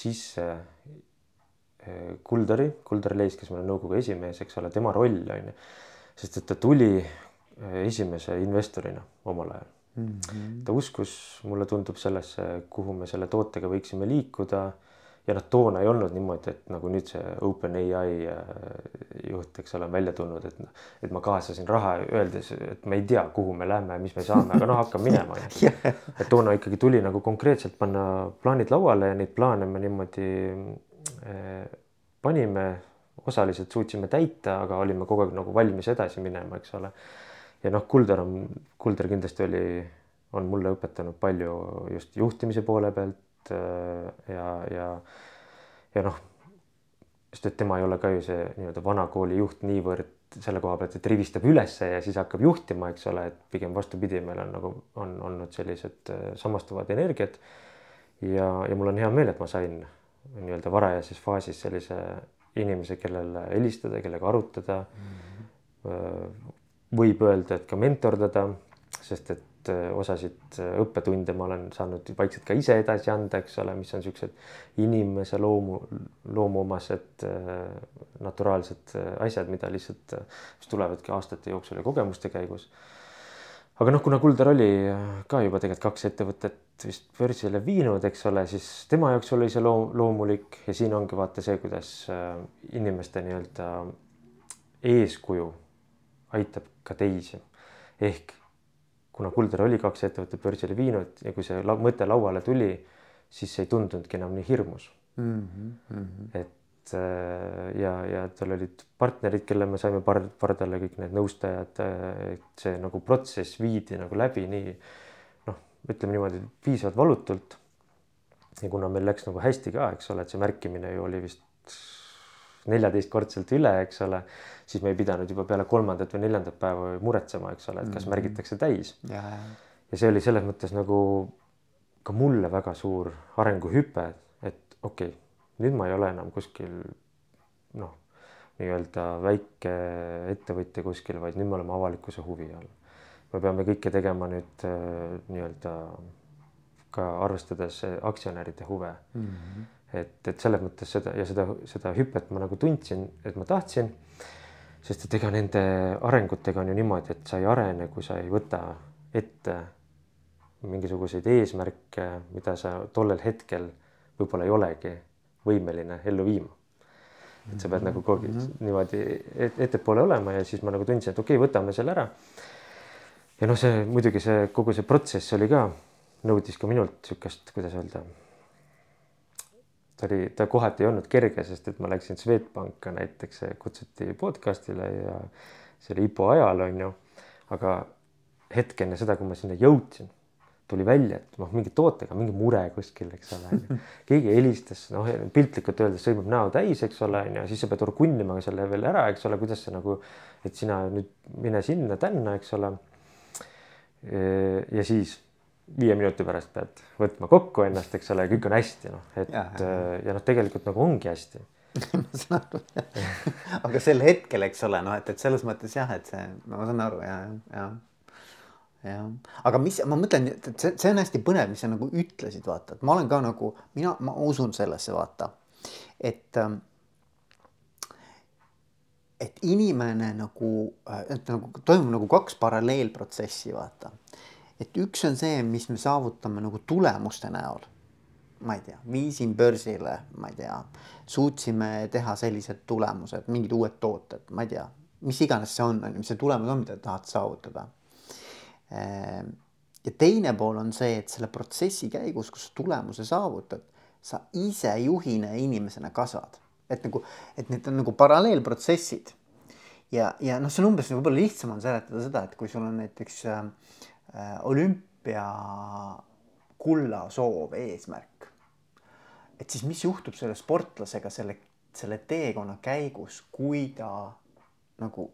sisse äh, Kuldari, Kuldar Leis, kes meil on nõukogu esimees, eks ole, tema roll on ju, sest et ta tuli äh, esimese investorina omal ajal mm. -hmm. ta uskus, mulle tundub sellesse, kuhu me selle tootega võiksime liikuda ja noh, toona ei olnud niimoodi, et nagu nüüd see OpenAI äh, juht, eks ole, on välja tulnud, et, et ma kaasasin raha öeldes, et me ei tea, kuhu me lähme, mis me saame, aga noh, hakkame minema (laughs) et toona ikkagi tuli nagu konkreetselt panna plaanid lauale ja neid plaane me niimoodi eh, panime, osaliselt suutsime täita, aga olime kogu aeg nagu valmis edasi minema, eks ole. Ja noh, Kulder on, Kulder kindlasti oli, on mulle õpetanud palju just juhtimise poole pealt Äh, ja, ja, ja noh, sest et tema ei ole ka ju see nii-öelda vana kooli juht niivõrd selle koha pealt, et rivistab ülesse ja siis hakkab juhtima, eks ole, et pigem vastupidi, meil on nagu on olnud sellised äh, samastuvad energiat. ja, ja mul on hea meel, et ma sain nii-öelda varajases faasis sellise inimese, kellele helistada, kellega arutada mm. -hmm. Võib öelda, et ka mentordada, sest et äh, osasid äh, õppetunde ma olen saanud vaikselt ka ise edasi anda, eks ole, mis on siuksed inimese loomu, loomuomased äh, naturaalsed asjad, mida lihtsalt, mis tulevadki aastate jooksul ja kogemuste käigus. aga noh, kuna Kuldar oli ka juba tegelikult kaks ettevõtet vist börsile viinud, eks ole, siis tema jaoks oli see loom, loomulik ja siin ongi vaata see, kuidas inimeste nii-öelda eeskuju aitab ka teisi ehk kuna Kulder oli kaks ettevõtet börsile viinud ja kui see la mõte lauale tuli, siis ei tundunudki enam nii hirmus mm. -hmm. et äh, ja, ja tal olid partnerid, kelle me saime pard pardale, kõik need nõustajad, äh, et see nagu protsess viidi nagu läbi nii noh, ütleme niimoodi piisavalt valutult. ja kuna meil läks nagu hästi ka, eks ole, et see märkimine ju oli vist neljateistkordselt üle, eks ole, siis me ei pidanud juba peale kolmandat või neljandat päeva muretsema, eks ole, et kas mm -hmm. märgitakse täis. ja see oli selles mõttes nagu ka mulle väga suur arenguhüpe, et okei okay,, nüüd ma ei ole enam kuskil noh, nii-öelda väike ettevõtja kuskil, vaid nüüd me oleme avalikkuse huvi all. me peame kõike tegema nüüd äh, nii-öelda ka arvestades aktsionäride huve mm. -hmm et, et selles mõttes seda ja seda, seda hüpet ma nagu tundsin, et ma tahtsin. sest et ega nende arengutega on ju niimoodi, et sa ei arene, kui sa ei võta ette mingisuguseid eesmärke, mida sa tollel hetkel võib-olla ei olegi võimeline ellu viima. et sa pead nagu kogu aeg mm -hmm. niimoodi ettepoole olema ja siis ma nagu tundsin, et okei okay,, võtame selle ära. ja noh, see muidugi see kogu see protsess oli ka, nõudis ka minult niisugust, kuidas öelda ta oli, ta kohati ei olnud kerge, sest et ma läksin Swedbanka näiteks, kutsuti podcast'ile ja see oli IPO ajal on ju. aga hetk enne seda, kui ma sinna jõudsin, tuli välja, et noh, mingi tootega mingi mure kuskil, eks ole. keegi helistas, noh piltlikult öeldes sõimab näo täis, eks ole, on ju, siis sa pead orgunnima selle veel ära, eks ole, kuidas see nagu, et sina nüüd mine sinna-tänna, eks ole. ja siis viie minuti pärast pead võtma kokku ennast, eks ole, kõik on hästi, noh, et ja, ja, ja noh, tegelikult nagu ongi hästi. (laughs) Ma saan aru jah, (laughs) aga sel hetkel, eks ole, noh, et, et selles mõttes jah, et see, ma saan aru ja, ja, ja, aga mis ma mõtlen, et see, see on hästi põnev, mis sa nagu ütlesid, vaata, et ma olen ka nagu mina, ma usun sellesse, vaata, et ähm, et inimene nagu, et nagu toimub nagu kaks paralleelprotsessi, vaata et üks on see, mis me saavutame nagu tulemuste näol. ma ei tea, viisin börsile, ma ei tea, suutsime teha sellised tulemused, mingid uued tooted, ma ei tea, mis iganes see on, on ju, mis see tulemus on, mida tahad saavutada. Ehm, ja teine pool on see, et selle protsessi käigus, kus tulemuse saavutad, sa ise juhina ja inimesena kasvad, et nagu, et need on nagu paralleelprotsessid ja, ja noh, see on umbes võib-olla lihtsam on seletada seda, et kui sul on näiteks äh, äh olümpia kulla soov, eesmärk. et siis mis juhtub selle sportlasega selle, selle teekonna käigus, kui ta nagu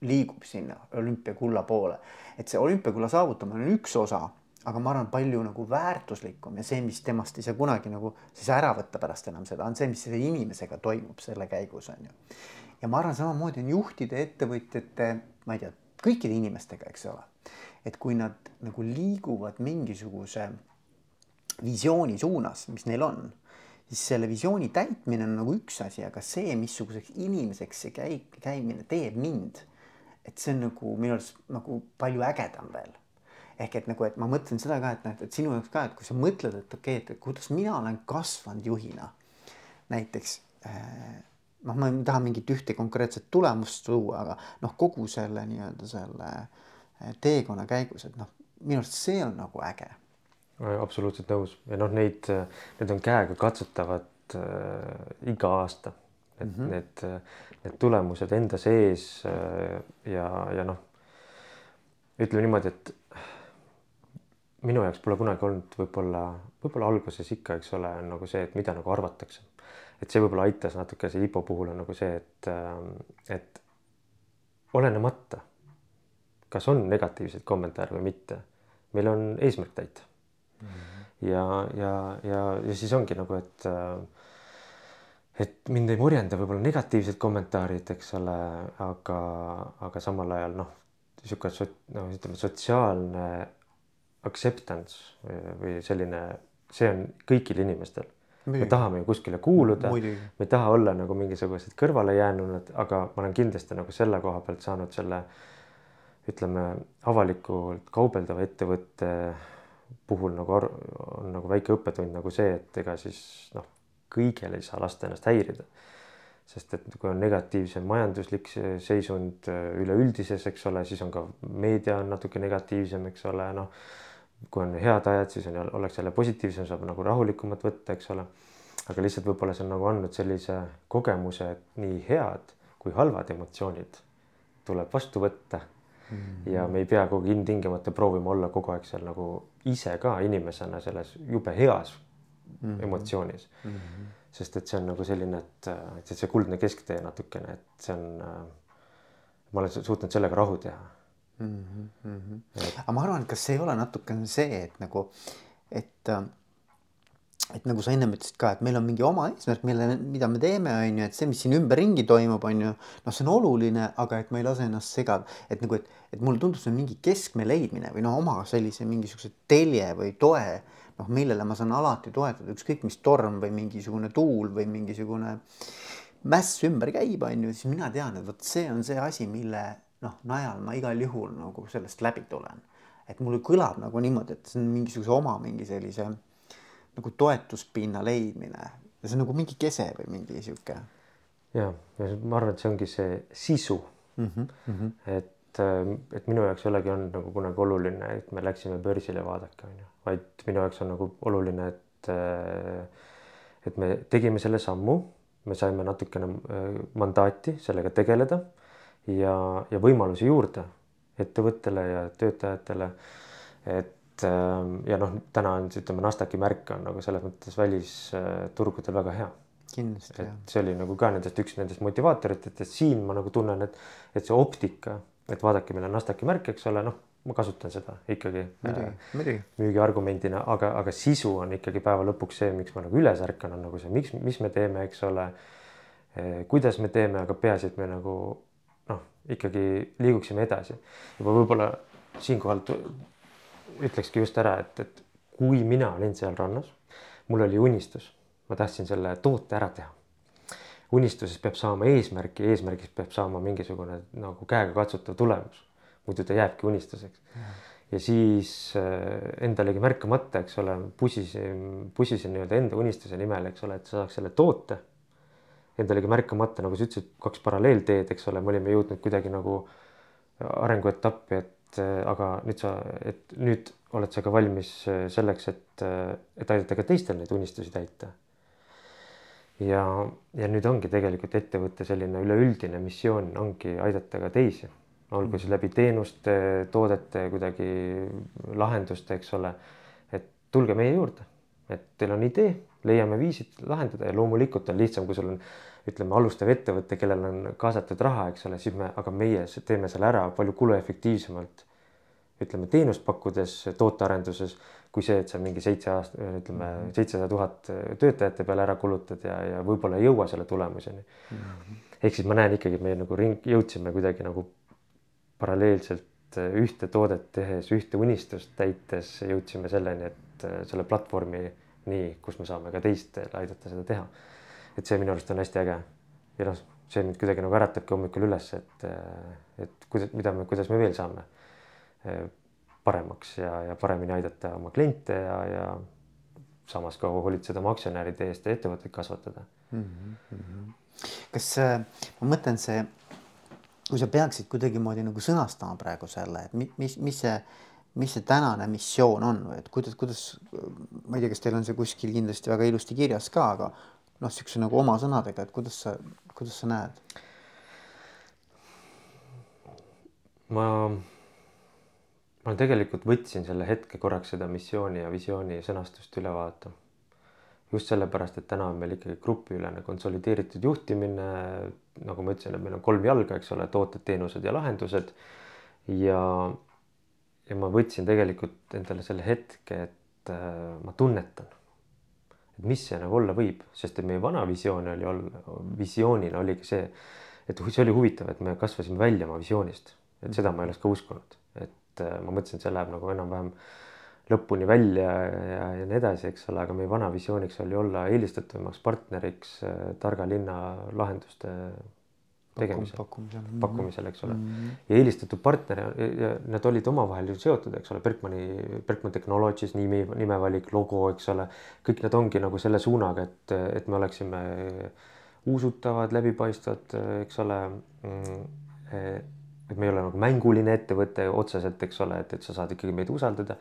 liigub sinna olümpiakulla poole. et see olümpiakulla saavutamine on üks osa, aga ma arvan, palju nagu väärtuslikum ja see, mis temast ei saa kunagi nagu siis ära võtta pärast enam seda, on see, mis selle inimesega toimub selle käigus on ju. ja ma arvan, samamoodi on juhtide, ettevõtjate, ma ei tea, kõikide inimestega, eks ole. Et kui nad nagu liiguvad mingisuguse visiooni suunas, mis neil on siis selle visiooni täitmine on nagu üks asi, aga see, missuguseks inimeseks see käi-, käimine teeb mind, et see on nagu minu arust nagu palju ägedam veel. ehk et nagu, et ma mõtlen seda ka, et noh, et sinu jaoks ka, et kui sa mõtled, et okei okay,, et kuidas mina olen kasvanud juhina näiteks äh, noh, ma ei taha mingit ühte konkreetset tulemust tuua, aga noh, kogu selle nii-öelda selle äh, teekonna käigus, et noh, minu arust see on nagu äge absoluutselt nõus ja noh, neid, need on käega katsetavad äh, iga aasta. et mm -hmm. need, need tulemused enda sees äh, ja, ja noh, ütleme niimoodi, et minu jaoks pole kunagi olnud võib-olla, võib-olla alguses ikka, eks ole, on nagu see, et mida nagu arvatakse. et see võib-olla aitas natuke see IPO puhul on nagu see, et, äh, et olenemata, kas on negatiivseid kommentaare või mitte, meil on eesmärk täita. Ja, ja, ja, ja siis ongi nagu, et äh, et mind ei murjenda võib-olla negatiivsed kommentaarid, eks ole, aga, aga samal ajal noh, niisugune sot-, noh, ütleme sotsiaalne acceptance või selline, see on kõigil inimestel. me tahame ju kuskile kuuluda, me ei taha olla nagu mingisugused kõrvalejäänunad, aga ma olen kindlasti nagu selle koha pealt saanud selle ütleme avalikult kaubeldava ettevõtte puhul nagu on nagu väike õppetund nagu see, et ega siis noh, kõigil ei saa lasta ennast häirida. sest et kui on negatiivsem majanduslik seisund üleüldises, eks ole, siis on ka meedia on natuke negatiivsem, eks ole, noh. kui on head ajad, siis on, ollakse jälle positiivsem, saab nagu rahulikumalt võtta, eks ole. aga lihtsalt võib-olla see on nagu andnud sellise kogemuse, et nii head kui halvad emotsioonid tuleb vastu võtta -hmm. ja me ei pea kogu ilmtingimata proovima olla kogu aeg seal nagu ise ka inimesena selles jube heas mm -hmm. emotsioonis mm. -hmm. sest et see on nagu selline, et, et see kuldne kesktee natukene, et see on ma olen suutnud sellega rahu teha mm. -hmm. Et... aga ma arvan, et kas see ei ole natukene see, et nagu, et äh, et nagu sa ennem ütlesid ka, et meil on mingi oma eesmärk, mille, mida me teeme, on ju, et see, mis siin ümberringi toimub, on ju, noh, see on oluline, aga et ma ei lase ennast segada, et nagu, et, et mulle tundub, see on mingi keskme leidmine või noh, oma sellise mingisuguse telje või toe, noh, millele ma saan alati toetuda, ükskõik mis torm või mingisugune tuul või mingisugune mäss ümber käib, on ju, siis mina tean, et vot see on see asi, mille noh, najal ma igal juhul nagu sellest läbi tulen. et mul kõlab nagu niimoodi, et see on mingisuguse oma mingi sellise nagu toetuspinna leidmine ja see on nagu mingi kese või mingi sihuke. ja, ja ma arvan, et see ongi see sisu mm. -hmm, mm -hmm. et, äh, et minu jaoks ei olegi olnud nagu kunagi oluline, et me läksime börsile, vaadake on ju, vaid minu jaoks on nagu oluline, et äh, et me tegime selle sammu, me saime natukene äh, mandaati sellega tegeleda ja, ja võimalusi juurde ettevõttele ja töötajatele. et ähm, ja noh, täna on siis ütleme, Nasdaqi märk on nagu selles mõttes välisturgudel väga hea. kindlasti. et see oli nagu ka nendest üks nendest motivaatoritest, et siin ma nagu tunnen, et, et see optika, et vaadake, meil on Nasdaqi märk, eks ole, noh, ma kasutan seda ikkagi äh, müügiargumendina, aga, aga sisu on ikkagi päeva lõpuks see, miks ma nagu üles ärkan, on nagu see, miks, mis me teeme, eks ole. Äh, kuidas me teeme, aga peaasi, et me nagu noh, ikkagi liiguksime edasi. juba võib-olla siinkohal ütlekski just ära, et, et kui mina olin seal rannas, mul oli unistus, ma tahtsin selle toote ära teha. unistuses peab saama eesmärki, eesmärgist peab saama mingisugune nagu käegakatsutav tulemus, muidu ta jääbki unistuseks. ja siis äh, endalegi märkamata, eks ole, pusisin, pusisin nii-öelda enda unistuse nimel, eks ole, et saaks selle toote endalegi märkamata, nagu sa ütlesid, kaks paralleelteed, eks ole, me olime jõudnud kuidagi nagu arenguetappi, et aga nüüd sa, et nüüd oled sa ka valmis äh, selleks, et, äh, et aidata ka teistel neid unistusi täita. ja, ja nüüd ongi tegelikult ettevõtte selline üleüldine missioon ongi aidata ka teisi, olgu siis läbi teenuste, toodete, kuidagi lahenduste, eks ole. et tulge meie juurde, et teil on idee, leiame viisid lahendada ja loomulikult on lihtsam, kui sul on ütleme, alustav ettevõte, kellel on kaasatud raha, eks ole, siis me, aga meie teeme selle ära palju kuluefektiivsemalt. ütleme teenust pakkudes tootearenduses kui see, et sa mingi seitse aasta, ütleme seitsesada tuhat töötajate peale ära kulutad ja, ja võib-olla ei jõua selle tulemuseni mm. -hmm. ehk siis ma näen ikkagi, me nagu ring, jõudsime kuidagi nagu paralleelselt ühte toodet tehes, ühte unistust täites jõudsime selleni, et selle platvormi nii, kus me saame ka teistele aidata seda teha. Et see minu arust on hästi äge ja noh, see mind kuidagi nagu äratabki hommikul üles, et, et kuidas, mida me, kuidas me veel saame paremaks ja, ja paremini aidata oma kliente ja, ja samas ka hoolitseda oma aktsionäride eest ja ettevõtteid kasvatada mm. -hmm. kas äh, ma mõtlen see, kui sa peaksid kuidagimoodi nagu sõnastama praegu selle, et mis, mis see, mis see tänane missioon on või et kuidas, kuidas, ma ei tea, kas teil on see kuskil kindlasti väga ilusti kirjas ka, aga noh, niisuguse nagu oma sõnadega, et kuidas sa, kuidas sa näed? ma ma tegelikult võtsin selle hetke korraks seda missiooni ja visiooni sõnastust üle vaadata. just sellepärast, et täna on meil ikkagi grupiülene konsolideeritud juhtimine. nagu ma ütlesin, et meil on kolm jalga, eks ole, tooted, teenused ja lahendused. ja, ja ma võtsin tegelikult endale selle hetke, et äh, ma tunnetan, et mis see nagu olla võib, sest et meie vana visioon oli olla, visioonina oligi see, et see oli huvitav, et me kasvasime välja oma visioonist, et seda ma ei oleks ka uskunud. Et äh, ma mõtlesin, et see läheb nagu enam-vähem lõpuni välja ja, ja nii edasi, eks ole, aga meie vana visiooniks oli olla eelistatavamaks partneriks äh, targa linna lahenduste tegemisel, pakkumisel, pakkumisel, eks ole mm. -hmm. ja eelistatud partner nad olid omavahel ju seotud, eks ole, Berkmani, Berkman Technologies nimi, nimevalik, logo, eks ole, kõik need ongi nagu selle suunaga, et, et me oleksime usutavad, läbipaistvad, eks ole mm, et me ei ole nagu mänguline ettevõte otseselt, eks ole, et, et sa saad ikkagi meid usaldada.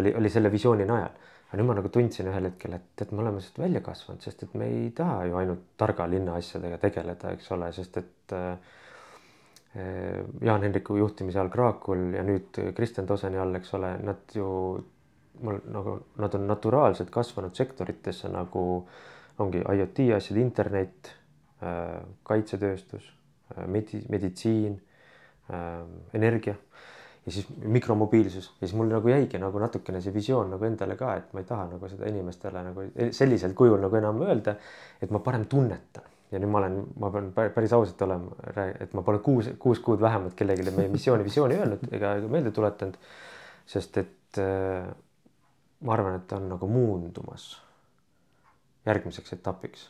oli, oli selle visiooni najal. Aga nüüd ma nagu tundsin ühel hetkel, et, et me oleme sealt välja kasvanud, sest et me ei taha ju ainult targa linna asjadega tegeleda, eks ole, sest et äh, Jaan Hendriku juhtimise all Kraakul ja nüüd Kristjan Toseni all, eks ole, nad ju mul nagu nad on naturaalselt kasvanud sektoritesse nagu ongi IoT asjad, internet, äh, kaitsetööstus, äh, medi-, meditsiin äh, energia ja siis mikromobiilsus ja siis mul nagu jäigi nagu natukene see visioon nagu endale ka, et ma ei taha nagu seda inimestele nagu sellisel kujul nagu enam öelda, et ma parem tunnetan ja nüüd ma olen, ma pean päris ausalt olema, et ma pole kuus, kuus kuud vähemalt kellelegi meie missiooni, visiooni öelnud ega meelde tuletanud. sest et äh, ma arvan, et ta on nagu muundumas järgmiseks etapiks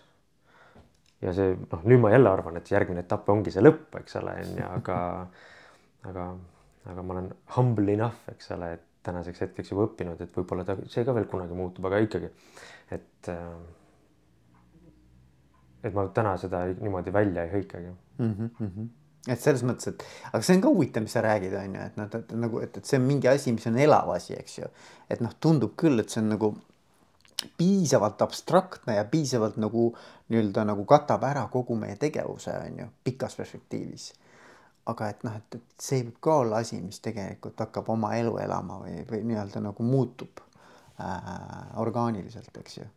ja see noh, nüüd ma jälle arvan, et järgmine etapp ongi see lõpp, eks ole, on ju, aga, aga, aga ma olen humble enough, eks ole, et tänaseks hetkeks juba õppinud, et võib-olla ta, see ka veel kunagi muutub, aga ikkagi, et äh, et ma täna seda niimoodi välja ei hõikagi mm. -hmm. et selles mõttes, et aga see on ka huvitav, mis sa räägid, on ju, et noh, et nagu, et, et see on mingi asi, mis on elav asi, eks ju. et noh, tundub küll, et see on nagu piisavalt abstraktne ja piisavalt nagu nii-öelda nagu katab ära kogu meie tegevuse, on ju, pikas perspektiivis. Aga et noh, et, et see võib ka olla asi, mis tegelikult hakkab oma elu elama või, või nii-öelda nagu muutub äh, orgaaniliselt, eks ju.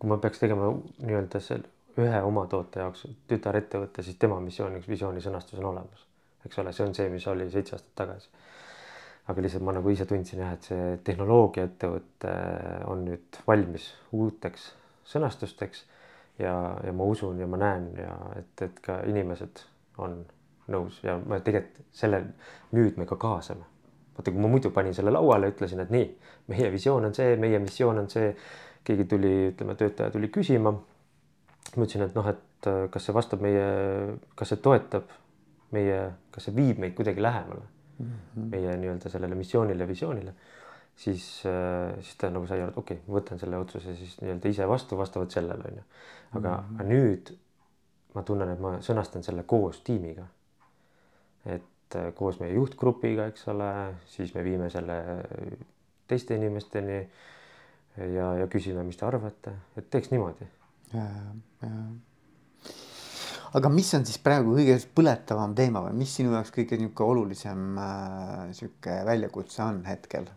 kui ma peaks tegema nii-öelda selle ühe oma toote jaoks tütarettevõtte, siis tema missiooniks visiooni sõnastus on olemas, eks ole, see on see, mis oli seitse aastat tagasi aga lihtsalt ma nagu ise tundsin jah, et see tehnoloogiaettevõte on nüüd valmis uuteks sõnastusteks ja, ja ma usun ja ma näen ja et, et ka inimesed on nõus ja ma tegelikult selle nüüd me ka kaasame. vaata, kui ma muidu panin selle lauale, ütlesin, et nii, meie visioon on see, meie missioon on see. keegi tuli, ütleme, töötaja tuli küsima. ma ütlesin, et noh, et kas see vastab meie, kas see toetab meie, kas see viib meid kuidagi lähemale mm -hmm. meie nii-öelda sellele missioonile, visioonile, siis, äh, siis ta nagu sai aru, et okei okay,, ma võtan selle otsuse siis nii-öelda ise vastu vastavalt sellele onju. aga mm, -hmm. nüüd ma tunnen, et ma sõnastan selle koos tiimiga. Et äh, koos meie juhtgrupiga, eks ole, siis me viime selle teiste inimesteni ja, ja küsime, mis te arvate, et teeks niimoodi aga mis on siis praegu kõige põletavam teema või mis sinu jaoks kõige niisugune olulisem äh, niisugune väljakutse on hetkel?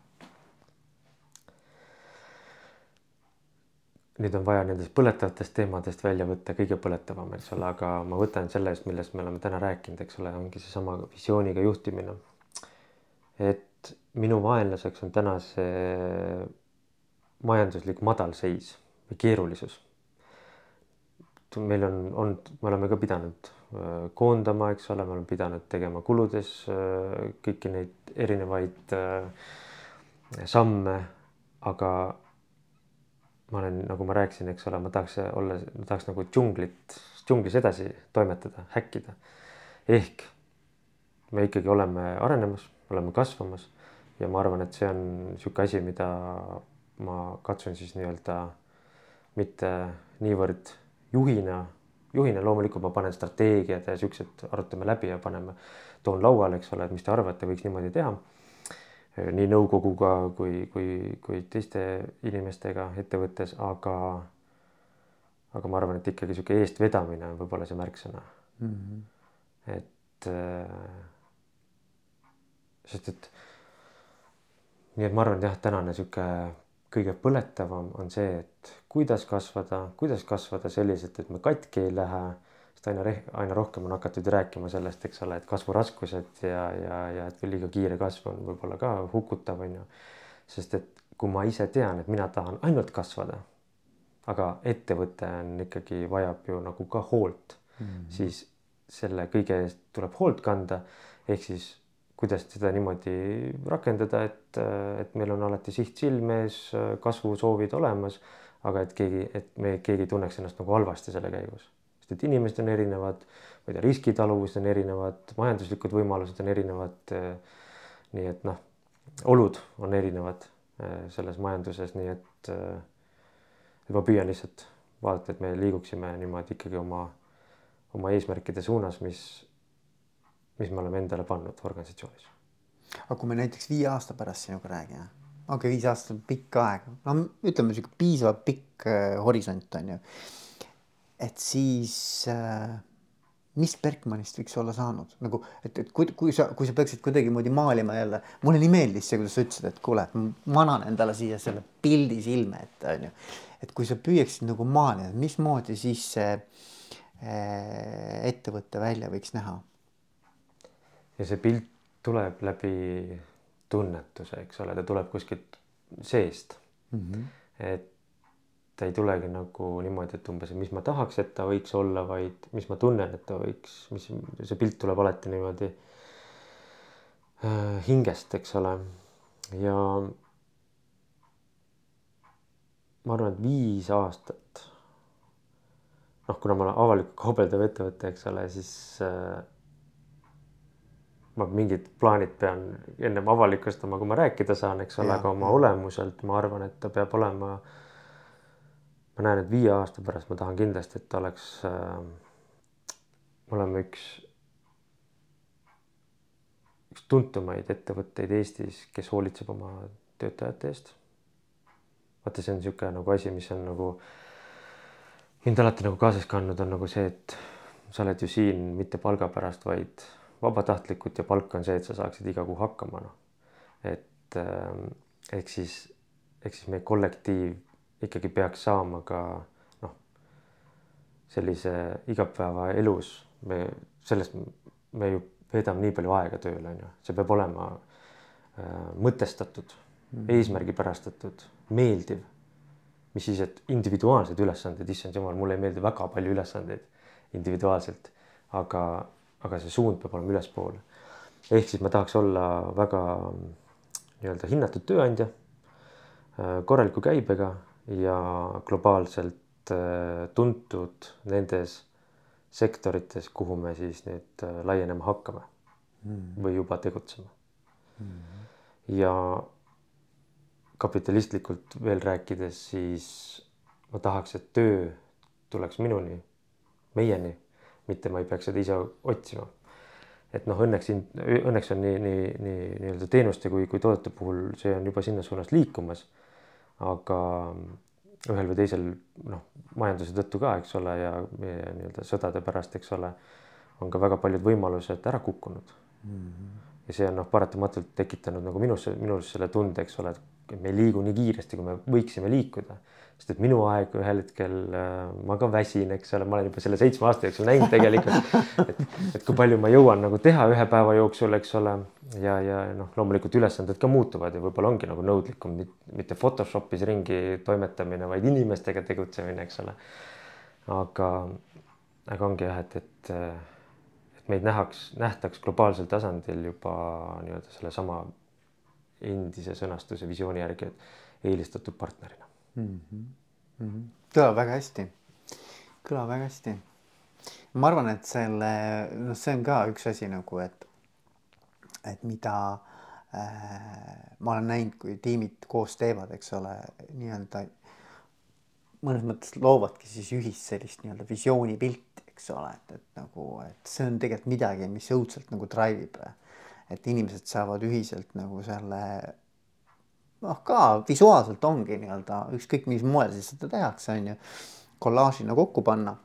Nüüd on vaja nendest põletavatest teemadest välja võtta kõige põletavam, eks ole, aga ma võtan sellest, millest me oleme täna rääkinud, eks ole, ongi seesama visiooniga juhtimine. et minu vaenlaseks on täna see majanduslik madalseis või keerulisus. meil on olnud, me oleme ka pidanud äh, koondama, eks ole, me oleme pidanud tegema kuludes äh, kõiki neid erinevaid äh, samme, aga ma olen, nagu ma rääkisin, eks ole, ma tahaks olla, ma tahaks nagu džunglit, džunglis edasi toimetada, häkkida. ehk me ikkagi oleme arenemas, oleme kasvamas ja ma arvan, et see on niisugune asi, mida ma katsun siis nii-öelda mitte niivõrd juhina, juhina loomulikult ma panen strateegiad ja siuksed arutame läbi ja paneme, toon lauale, eks ole, et mis te arvate, võiks niimoodi teha. Nii nõukoguga kui, kui, kui teiste inimestega ettevõttes, aga, aga ma arvan, et ikkagi sihuke eestvedamine on võib-olla see märksõna mm. -hmm. et sest et nii et ma arvan, et jah, tänane sihuke kõige põletavam on see, et kuidas kasvada, kuidas kasvada selliselt, et me katki ei lähe. Sest aina, aina rohkem on hakatud rääkima sellest, eks ole, et kasvuraskused ja, ja, ja et liiga kiire kasv on võib-olla ka hukutav, on ju. sest et kui ma ise tean, et mina tahan ainult kasvada, aga ettevõte on ikkagi, vajab ju nagu ka hoolt mm, -hmm. siis selle kõige eest tuleb hoolt kanda. ehk siis kuidas seda niimoodi rakendada, et, et meil on alati siht silme ees, kasvusoovid olemas, aga et keegi, et me keegi ei tunneks ennast nagu halvasti selle käigus, sest et inimesed on erinevad, ma ei tea, riskitaluvused on erinevad, majanduslikud võimalused on erinevad. nii et noh, olud on erinevad selles majanduses, nii et, et ma püüan lihtsalt vaadata, et me liiguksime niimoodi ikkagi oma, oma eesmärkide suunas, mis mis me oleme endale pannud organisatsioonis. aga kui me näiteks viie aasta pärast sinuga räägime, okei okay,, viis aastat on pikk aeg, no ütleme sihuke piisavalt pikk horisont on ju. Et siis äh, mis Bergmanist võiks olla saanud nagu, et, et kui, kui sa, kui sa peaksid kuidagimoodi maalima jälle, mulle nii meeldis see, kuidas sa ütlesid, et kuule, ma annan endale siia selle pildi silme ette onju. et kui sa püüaksid nagu maalida, mismoodi siis see äh, ettevõte välja võiks näha ja see pilt tuleb läbi tunnetuse, eks ole, ta tuleb kuskilt seest mm. -hmm. et ta ei tulegi nagu niimoodi, et umbes, mis ma tahaks, et ta võiks olla, vaid mis ma tunnen, et ta võiks, mis see pilt tuleb alati niimoodi äh, hingest, eks ole. ja ma arvan, et viis aastat. noh, kuna ma olen avalikult kaubeldav ettevõte, eks ole, siis äh, ma mingid plaanid pean ennem avalikustama, kui ma rääkida saan, eks ole, aga oma olemuselt ma arvan, et ta peab olema. Ma näen, et viie aasta pärast ma tahan kindlasti, et oleks äh,. me oleme üks, üks tuntumaid ettevõtteid Eestis, kes hoolitseb oma töötajate eest. vaata, see on niisugune nagu asi, mis on nagu mind alati nagu kaasas kandnud, on nagu see, et sa oled ju siin mitte palga pärast, vaid vabatahtlikult ja palk on see, et sa saaksid iga kuu hakkama, noh. et äh, ehk siis, ehk siis meie kollektiiv ikkagi peaks saama ka noh, sellise igapäevaelus me sellest me ju veedame nii palju aega tööl on ju, see peab olema äh, mõtestatud mm, eesmärgipärastatud, meeldiv. mis siis, et individuaalsed ülesanded, issand jumal, mulle ei meeldi väga palju ülesandeid individuaalselt, aga aga see suund peab olema ülespoole. ehk siis ma tahaks olla väga nii-öelda hinnatud tööandja, äh, korraliku käibega ja globaalselt äh, tuntud nendes sektorites, kuhu me siis nüüd äh, laienema hakkame mm. või juba tegutseme mm.. ja kapitalistlikult veel rääkides, siis ma tahaks, et töö tuleks minuni, meieni mitte ma ei peaks seda ise otsima. et noh, õnneks siin, õnneks on nii, nii, nii nii-öelda teenuste kui, kui toodete puhul see on juba sinna suunas liikumas. Aga ühel või teisel noh, majanduse tõttu ka, eks ole, ja meie nii-öelda sõdade pärast, eks ole, on ka väga paljud võimalused ära kukkunud mm. -hmm. ja see on noh, paratamatult tekitanud nagu minus, minus selle tunde, eks ole, et me ei liigu nii kiiresti, kui me võiksime liikuda sest et minu aeg ühel hetkel äh, ma ka väsin, eks ole, ma olen juba selle seitsme aasta jooksul näinud tegelikult, et, et kui palju ma jõuan nagu teha ühe päeva jooksul, eks ole. ja, ja noh, loomulikult ülesanded ka muutuvad ja võib-olla ongi nagu nõudlikum mitte Photoshopis ringi toimetamine, vaid inimestega tegutsemine, eks ole. aga, aga ongi jah, et, et, et meid nähaks, nähtaks globaalsel tasandil juba nii-öelda sellesama endise sõnastuse visiooni järgi, et eelistatud partnerina mm. -hmm. Mm -hmm. kõlab väga hästi, kõlab väga hästi. ma arvan, et selle, noh, see on ka üks asi nagu, et, et mida äh, ma olen näinud, kui tiimid koos teevad, eks ole, nii-öelda mõnes mõttes loovadki siis ühist sellist nii-öelda visioonipilti, eks ole, et, et nagu, et see on tegelikult midagi, mis õudselt nagu drive ib. Et inimesed saavad ühiselt nagu selle noh, ka visuaalselt ongi nii-öelda ükskõik mis moel siis seda tehakse, on ju, kollaažina kokku panna.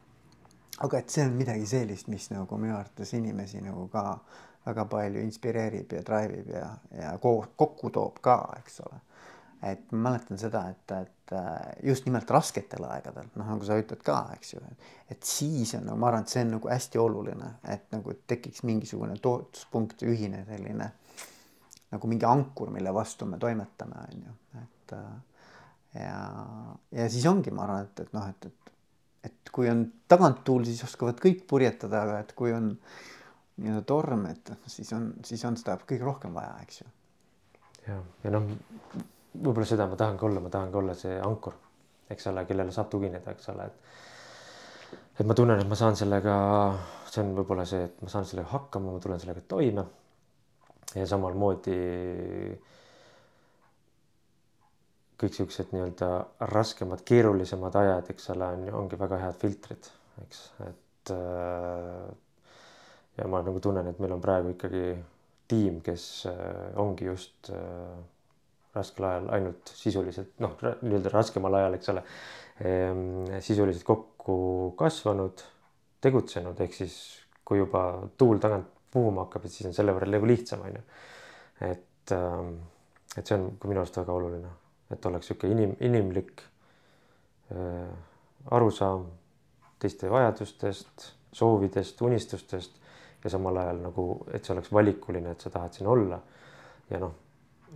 aga et see on midagi sellist, mis nagu minu arvates inimesi nagu ka väga palju inspireerib ja drive ib ja, ja kokku toob ka, eks ole. Et ma mäletan seda, et, et just nimelt rasketel aegadel, noh, nagu sa ütled ka, eks ju, et siis on nagu ma arvan, et see on nagu hästi oluline, et nagu tekiks mingisugune toetuspunkt, ühine selline nagu mingi ankur, mille vastu me toimetame, on ju, et äh, ja, ja siis ongi, ma arvan, et, et noh, et, et, et kui on taganttuul, siis oskavad kõik purjetada, aga et kui on nii-öelda torm, et siis on, siis on seda kõige rohkem vaja, eks ju. ja, ja noh, võib-olla seda ma tahangi olla, ma tahangi olla see ankur, eks ole, kellele saab tugineda, eks ole, et et ma tunnen, et ma saan sellega, see on võib-olla see, et ma saan sellega hakkama, ma tulen sellega toime ja samamoodi kõik siuksed nii-öelda raskemad, keerulisemad ajad, eks ole, on, ongi väga head filtrid, eks, et äh, ja ma nagu tunnen, et meil on praegu ikkagi tiim, kes äh, ongi just äh, raskel ajal ainult sisuliselt noh, nii-öelda raskemal ajal, eks ole, ehm, sisuliselt kokku kasvanud, tegutsenud, ehk siis kui juba tuul tagant puhuma hakkab, et siis on selle võrra nagu lihtsam, on ju. et, ähm, et see on ka minu arust väga oluline, et oleks niisugune inim, inimlik äh, arusaam teiste vajadustest, soovidest, unistustest ja samal ajal nagu, et see oleks valikuline, et sa tahad siin olla. ja noh,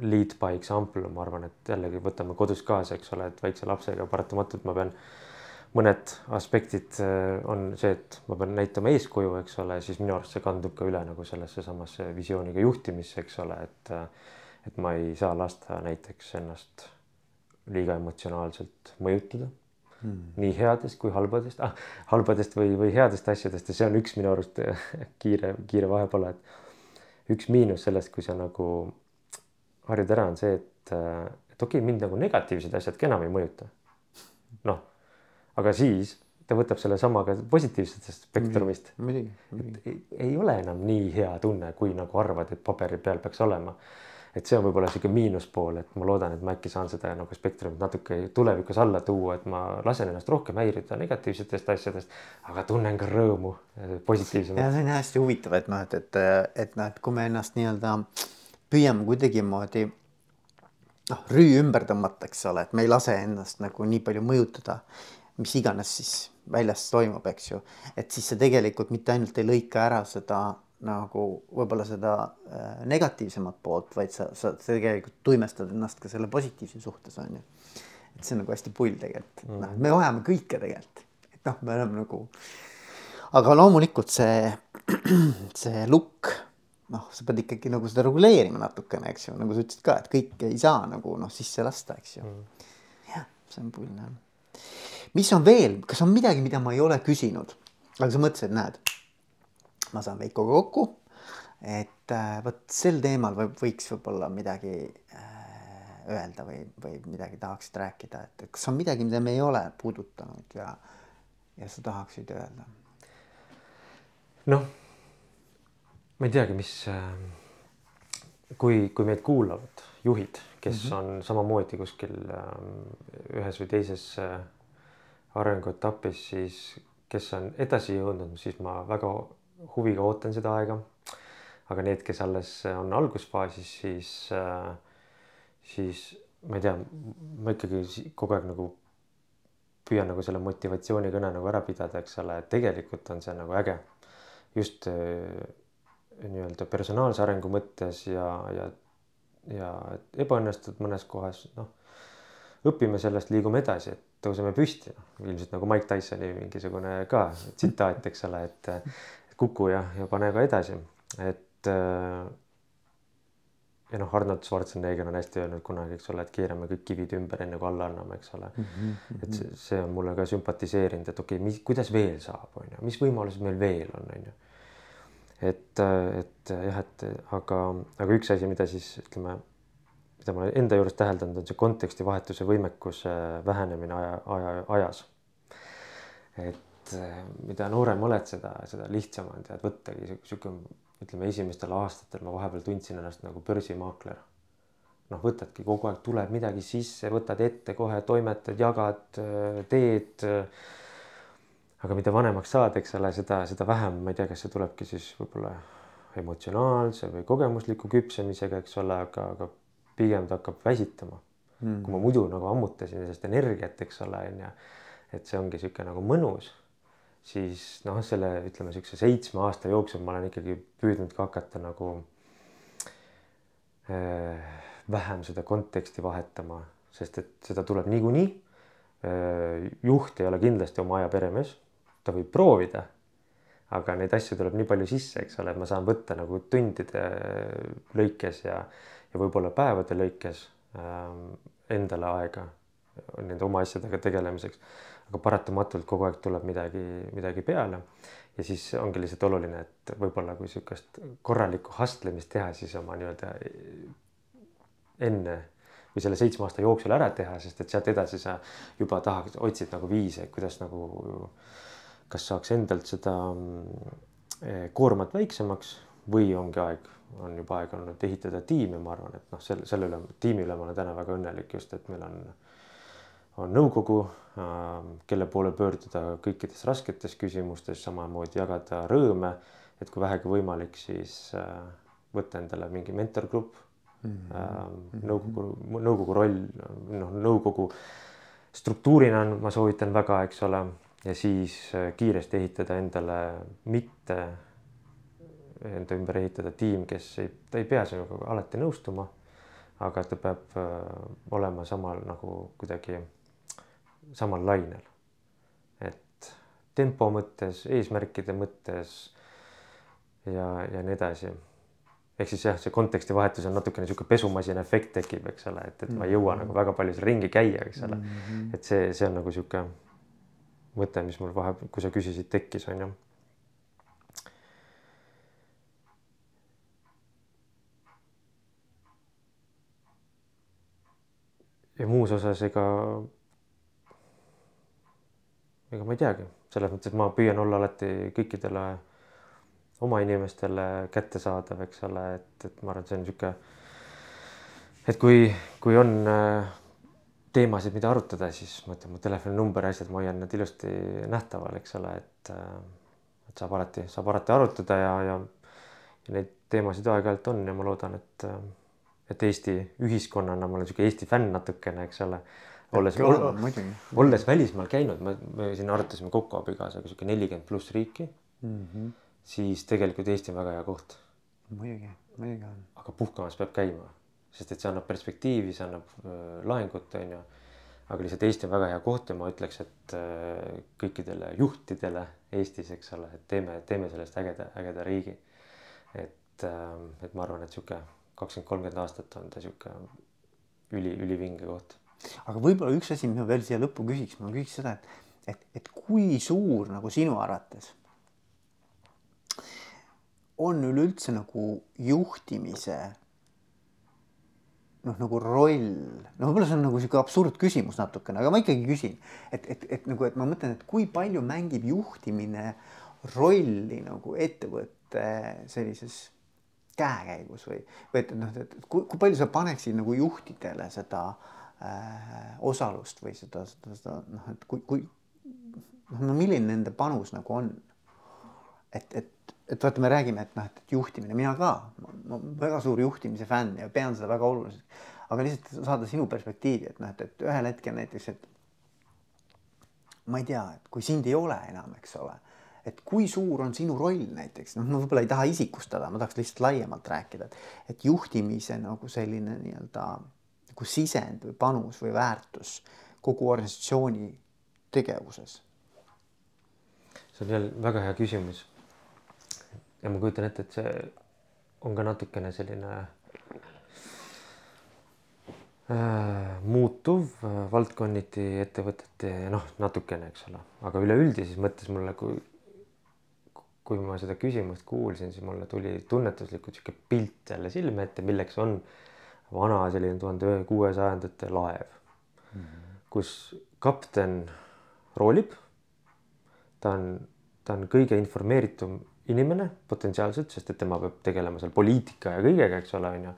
lead by example, ma arvan, et jällegi võtame kodus kaasa, eks ole, et väikse lapsega paratamatult ma pean mõned aspektid äh, on see, et ma pean näitama eeskuju, eks ole, siis minu arust see kandub ka üle nagu sellesse samasse visiooniga juhtimisse, eks ole, et äh, et ma ei saa lasta näiteks ennast liiga emotsionaalselt mõjutada hmm. nii headest kui halbadest ah,, halbadest või, või headest asjadest ja see on üks minu arust kiire, kiire vahepala, et üks miinus sellest, kui sa nagu harjud ära, on see, et, äh, et okei okay,, mind nagu negatiivsed asjad ka enam ei mõjuta. noh aga siis ta võtab sellesama ka positiivsetest spektrumist. muidugi. Ei, ei ole enam nii hea tunne, kui nagu arvad, et paberi peal peaks olema. et see on võib-olla sihuke miinuspool, et ma loodan, et ma äkki saan seda nagu spektrumit natuke tulevikus alla tuua, et ma lasen ennast rohkem häirida negatiivsetest asjadest, aga tunnen ka rõõmu positiivsemalt. ja see on hästi huvitav, et noh, et, et, et noh, et kui me ennast nii-öelda püüame kuidagimoodi noh, rüü ümber tõmmata, eks ole, et me ei lase ennast nagu nii palju mõjutada mis iganes siis väljas toimub, eks ju. et siis see tegelikult mitte ainult ei lõika ära seda nagu võib-olla seda äh, negatiivsemat poolt, vaid sa, sa tegelikult tuimestad ennast ka selle positiivse suhtes on ju. et see on nagu hästi pull tegelikult mm, noh, me vajame kõike tegelikult, et noh, me oleme nagu. aga loomulikult see, (clears throat) see lukk, noh, sa pead ikkagi nagu seda reguleerima natukene, eks ju, nagu sa ütlesid ka, et kõike ei saa nagu noh, sisse lasta, eks ju mm. jah, see on pull jah mis on veel, kas on midagi, mida ma ei ole küsinud, aga sa mõtlesid, näed, ma saan Veikoga kokku, et äh, vot sel teemal võib, võiks võib-olla midagi äh, öelda või, või midagi tahaksid rääkida, et kas on midagi, mida me ei ole puudutanud ja, ja sa tahaksid öelda? noh, ma ei teagi, mis, äh, kui, kui meid kuulavad juhid, kes mm -hmm. on samamoodi kuskil ähm, ühes või teises äh, arenguetapis, siis kes on edasi jõudnud, siis ma väga huviga ootan seda aega. aga need, kes alles on algusfaasis, siis, siis ma ei tea, ma ikkagi kogu aeg nagu püüan nagu selle motivatsioonikõne nagu ära pidada, eks ole, et tegelikult on see nagu äge. just äh, nii-öelda personaalse arengu mõttes ja, ja, ja ebaõnnestunud mõnes kohas, noh. õpime sellest, liigume edasi, et tõuseme püsti, noh ilmselt nagu Mike Tysoni mingisugune ka tsitaat, eks ole, et kuku ja, ja pane ka edasi, et ja noh, Arnold Schwarzenegger on hästi öelnud kunagi, eks ole, et keerame kõik kivid ümber, enne kui alla anname, eks ole mm. -hmm. et see, see on mulle ka sümpatiseerinud, et okei okay,, mis, kuidas veel saab, on ju, mis võimalused meil veel on, on ju. Et, et jah, et aga, aga üks asi, mida siis ütleme, mida ma enda juures täheldanud, on see kontekstivahetuse võimekuse vähenemine aja, aja, ajas. et mida noorem oled, seda, seda lihtsam on tead võttagi sihuke ütleme, esimestel aastatel ma vahepeal tundsin ennast nagu börsimaakler. noh, võtadki kogu aeg tuleb midagi sisse, võtad ette kohe, toimetad, jagad, teed. Aga mida vanemaks saad, eks ole, seda, seda vähem, ma ei tea, kas see tulebki siis võib-olla emotsionaalse või kogemusliku küpsemisega, eks ole, aga, aga pigem ta hakkab väsitama. Mm.. kui ma muidu nagu ammutasin sellest energiat, eks ole, onju, et see ongi sihuke nagu mõnus siis noh, selle ütleme niisuguse seitsme aasta jooksul ma olen ikkagi püüdnud ka hakata nagu äh, vähem seda konteksti vahetama, sest et seda tuleb niikuinii. Äh,. juht ei ole kindlasti oma aja peremees, ta võib proovida, aga neid asju tuleb nii palju sisse, eks ole, et ma saan võtta nagu tundide lõikes ja, ja võib-olla päevade lõikes äh, endale aega nende oma asjadega tegelemiseks aga paratamatult kogu aeg tuleb midagi, midagi peale. ja siis ongi lihtsalt oluline, et võib-olla kui niisugust korralikku hustlemist teha, siis oma nii-öelda enne või selle seitsme aasta jooksul ära teha, sest et sealt edasi sa juba tahad, otsid nagu viise, kuidas nagu, kas saaks endalt seda eh, koormat väiksemaks või ongi aeg, on juba aeg olnud ehitada tiimi, ma arvan, et noh, selle, selle üle, tiimi üle ma olen täna väga õnnelik just, et meil on on nõukogu, ähm, kelle poole pöörduda kõikides rasketes küsimustes, samamoodi jagada rõõme, et kui vähegi võimalik, siis äh, võtta endale mingi mentorgrupp mm. -hmm. nõukogu, nõukogu roll, noh, nõukogu struktuurina on, ma soovitan väga, eks ole, ja siis äh, kiiresti ehitada endale mitte enda ümber ehitada tiim, kes ei, ta ei pea sinuga alati nõustuma. aga ta peab olema samal nagu kuidagi samal lainel. et tempo mõttes, eesmärkide mõttes ja, ja nii edasi. ehk siis jah, see kontekstivahetus on natukene niisugune pesumasina efekt tekib, eks ole, et, et ma ei jõua mm -hmm. nagu väga palju seal ringi käia, eks ole mm. -hmm. et see, see on nagu niisugune mõte, mis mul vahepeal, kui sa küsisid, tekkis, on ju ja muus osas ega ega ma ei teagi, selles mõttes, et ma püüan olla alati kõikidele oma inimestele kättesaadav, eks ole, et, et ma arvan, et see on niisugune, et kui, kui on äh, teemasid, mida arutada, siis ma ütlen, mu telefoninumber ja asjad, ma hoian need ilusti nähtaval, eks ole, et, äh, et saab alati, saab alati arutada ja, ja, ja neid teemasid aeg-ajalt on ja ma loodan, et, äh, et Eesti ühiskonnana, ma olen niisugune Eesti fänn natukene, eks ole olles, olles välismaal käinud, me, me siin arutasime kokku abikaasaga sihuke nelikümmend pluss riiki mm. -hmm. siis tegelikult Eesti on väga hea koht. muidugi, muidugi on. aga puhkamas peab käima, sest et see annab perspektiivi, see annab äh, laengut, on ju. aga lihtsalt Eesti on väga hea koht ja ma ütleks, et äh, kõikidele juhtidele Eestis, eks ole, et teeme, teeme sellest ägeda, ägeda riigi. et äh,, et ma arvan, et sihuke kakskümmend, kolmkümmend aastat on ta sihuke üli, ülivinge koht aga võib-olla üks asi, mis ma veel siia lõppu küsiks, ma küsiks seda, et, et, et kui suur nagu sinu arvates on üleüldse nagu juhtimise noh, nagu roll, no võib-olla see on nagu sihuke absurdküsimus natukene, aga ma ikkagi küsin, et, et, et nagu, et ma mõtlen, et kui palju mängib juhtimine rolli nagu ettevõtte sellises käekäigus või, või et noh, et kui, kui palju sa paneksid nagu juhtidele seda äh, osalust või seda, seda, seda noh, et kui, kui noh, no milline nende panus nagu on? et, et, et vaata, me räägime, et noh, et juhtimine, mina ka, ma väga suur juhtimise fänn ja pean seda väga oluliseks. aga lihtsalt saada sinu perspektiivi, et noh, et, et ühel hetkel näiteks, et ma ei tea, et kui sind ei ole enam, eks ole et kui suur on sinu roll näiteks, noh, ma võib-olla ei taha isikustada, ma tahaks lihtsalt laiemalt rääkida, et, et juhtimise nagu selline nii-öelda nagu sisend või panus või väärtus kogu organisatsiooni tegevuses. see on jälle väga hea küsimus. Ja ma kujutan ette, et see on ka natukene selline äh, muutuv äh, valdkonniti ettevõtete noh, natukene, eks ole, aga üleüldises mõttes mulle, kui kui ma seda küsimust kuulsin, siis mulle tuli tunnetuslikult sihuke pilt jälle silme ette, milleks on vana selline tuhande kuuesajandate laev mm, -hmm. kus kapten roolib. ta on, ta on kõige informeeritum inimene potentsiaalselt, sest et tema peab tegelema seal poliitika ja kõigega, eks ole, on ju.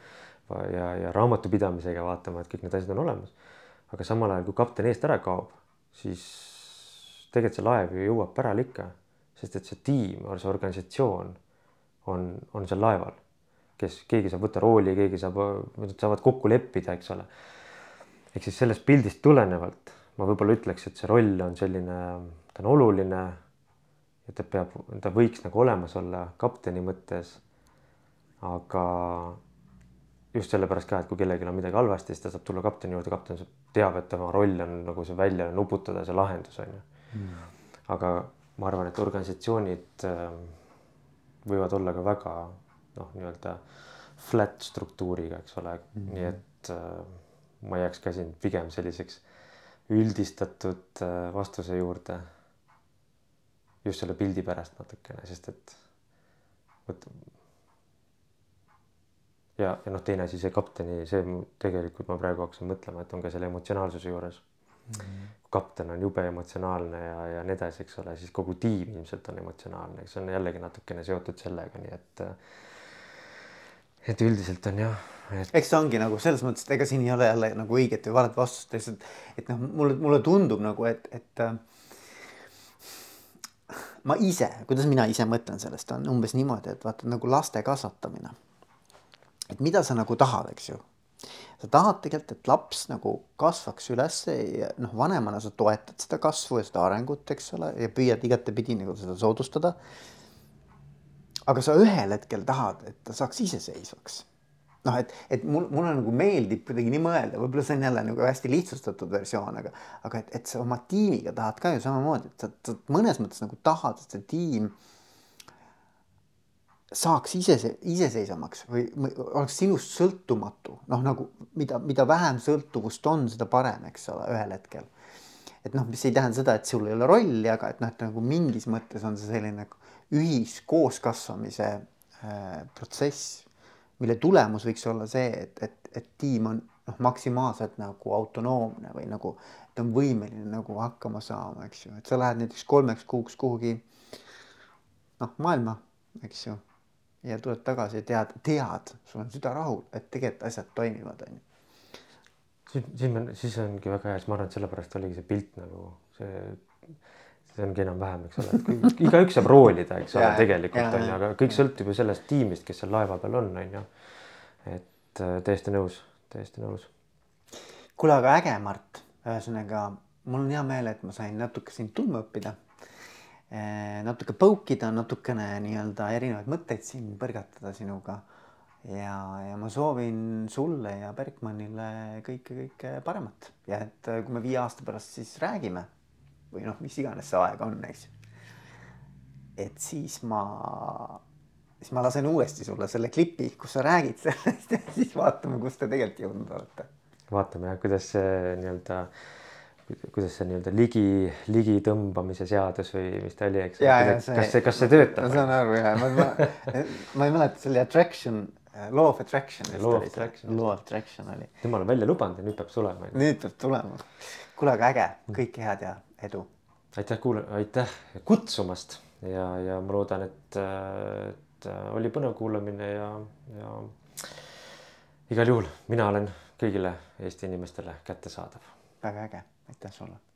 ja, ja raamatupidamisega vaatama, et kõik need asjad on olemas. aga samal ajal, kui kapten eest ära kaob, siis tegelikult see laev ju jõuab pärale ikka sest et see tiim, see organisatsioon on, on seal laeval, kes, keegi saab võtta rooli, keegi saab, nad saavad kokku leppida, eks ole. ehk siis sellest pildist tulenevalt ma võib-olla ütleks, et see roll on selline, ta on oluline ja ta peab, ta võiks nagu olemas olla kapteni mõttes. aga just sellepärast ka, et kui kellelgi on midagi halvasti, siis ta saab tulla kapteni juurde, kapten saab, teab, et tema roll on nagu see välja nuputada, see lahendus on ju mm.. aga ma arvan, et organisatsioonid ähm, võivad olla ka väga noh, nii-öelda flat struktuuriga, eks ole mm, -hmm. nii et äh, ma jääks ka siin pigem selliseks üldistatud äh, vastuse juurde. Just selle pildi pärast natukene, sest et vot. ja, ja noh, teine asi, see kapteni, see tegelikult ma praegu hakkasin mõtlema, et on ka selle emotsionaalsuse juures mm. -hmm kapten on jube emotsionaalne ja, ja nii edasi, eks ole, siis kogu tiim ilmselt on emotsionaalne, see on jällegi natukene seotud sellega, nii et. et üldiselt on jah et.... eks see ongi nagu selles mõttes, et ega siin ei ole jälle nagu õiget või valet vastust, lihtsalt et noh, mulle, mulle tundub nagu, et, et ma ise, kuidas mina ise mõtlen sellest, on umbes niimoodi, et vaata nagu laste kasvatamine. et mida sa nagu tahad, eks ju sa tahad tegelikult, et laps nagu kasvaks ülesse ja noh, vanemana sa toetad seda kasvu ja seda arengut, eks ole, ja püüad igatepidi nagu seda soodustada. aga sa ühel hetkel tahad, et ta saaks iseseisvaks. Noh, et, et mul, mulle nagu meeldib kuidagi nii mõelda, võib-olla see on jälle nagu hästi lihtsustatud versioon, aga, aga et, et sa oma tiimiga tahad ka ju samamoodi, et sa, sa mõnes mõttes nagu tahad, et see tiim saaks ise, iseseisvamaks või, või oleks sinust sõltumatu, noh nagu mida, mida vähem sõltuvust on, seda parem, eks ole, ühel hetkel. et noh, mis ei tähenda seda, et sul ei ole rolli, aga et noh, et nagu mingis mõttes on see selline ühiskooskasvamise äh, protsess, mille tulemus võiks olla see, et, et, et tiim on noh, maksimaalselt nagu autonoomne või nagu ta on võimeline nagu hakkama saama, eks ju, et sa lähed näiteks kolmeks kuuks kuhugi noh, maailma, eks ju ja tuled tagasi ja tead, tead, sul on süda rahul, et tegelikult asjad toimivad, onju. siis, siis me, siis ongi väga hea, siis ma arvan, et sellepärast oligi see pilt nagu see, see ongi enam-vähem, eks ole, et (laughs) igaüks saab roolida, eks ole, tegelikult on ju, aga kõik sõltub ju sellest tiimist, kes seal laeva peal on, on ju. et äh, täiesti nõus, täiesti nõus. kuule, aga äge, Mart, ühesõnaga mul on hea meel, et ma sain natuke sind tundma õppida Eh, natuke põukida, natukene nii-öelda erinevaid mõtteid siin põrgatada sinuga. ja, ja ma soovin sulle ja Bergmannile kõike, kõike paremat ja et eh, kui me viie aasta pärast siis räägime või noh, mis iganes see aeg on, eks. et siis ma, siis ma lasen uuesti sulle selle klipi, kus sa räägid sellest ja siis vaatame, kus te tegelikult jõudnud olete. vaatame jah, kuidas see nii-öelda kuidas see nii-öelda ligi, ligi tõmbamise seadus või mis ta oli, eks. kas see, kas see töötab? ma saan aru ja ma, ma, ma ei mäleta, see oli attraction, law of attraction. Law of attraction. Law of attraction oli. jumal on välja lubanud ja nüüd peab tulema. nüüd peab tulema. kuule, aga äge, kõike head ja edu. aitäh kuula-, aitäh kutsumast ja, ja ma loodan, et et äh, oli põnev kuulamine ja, ja igal juhul mina olen kõigile Eesti inimestele kättesaadav. väga äge, aitäh sulle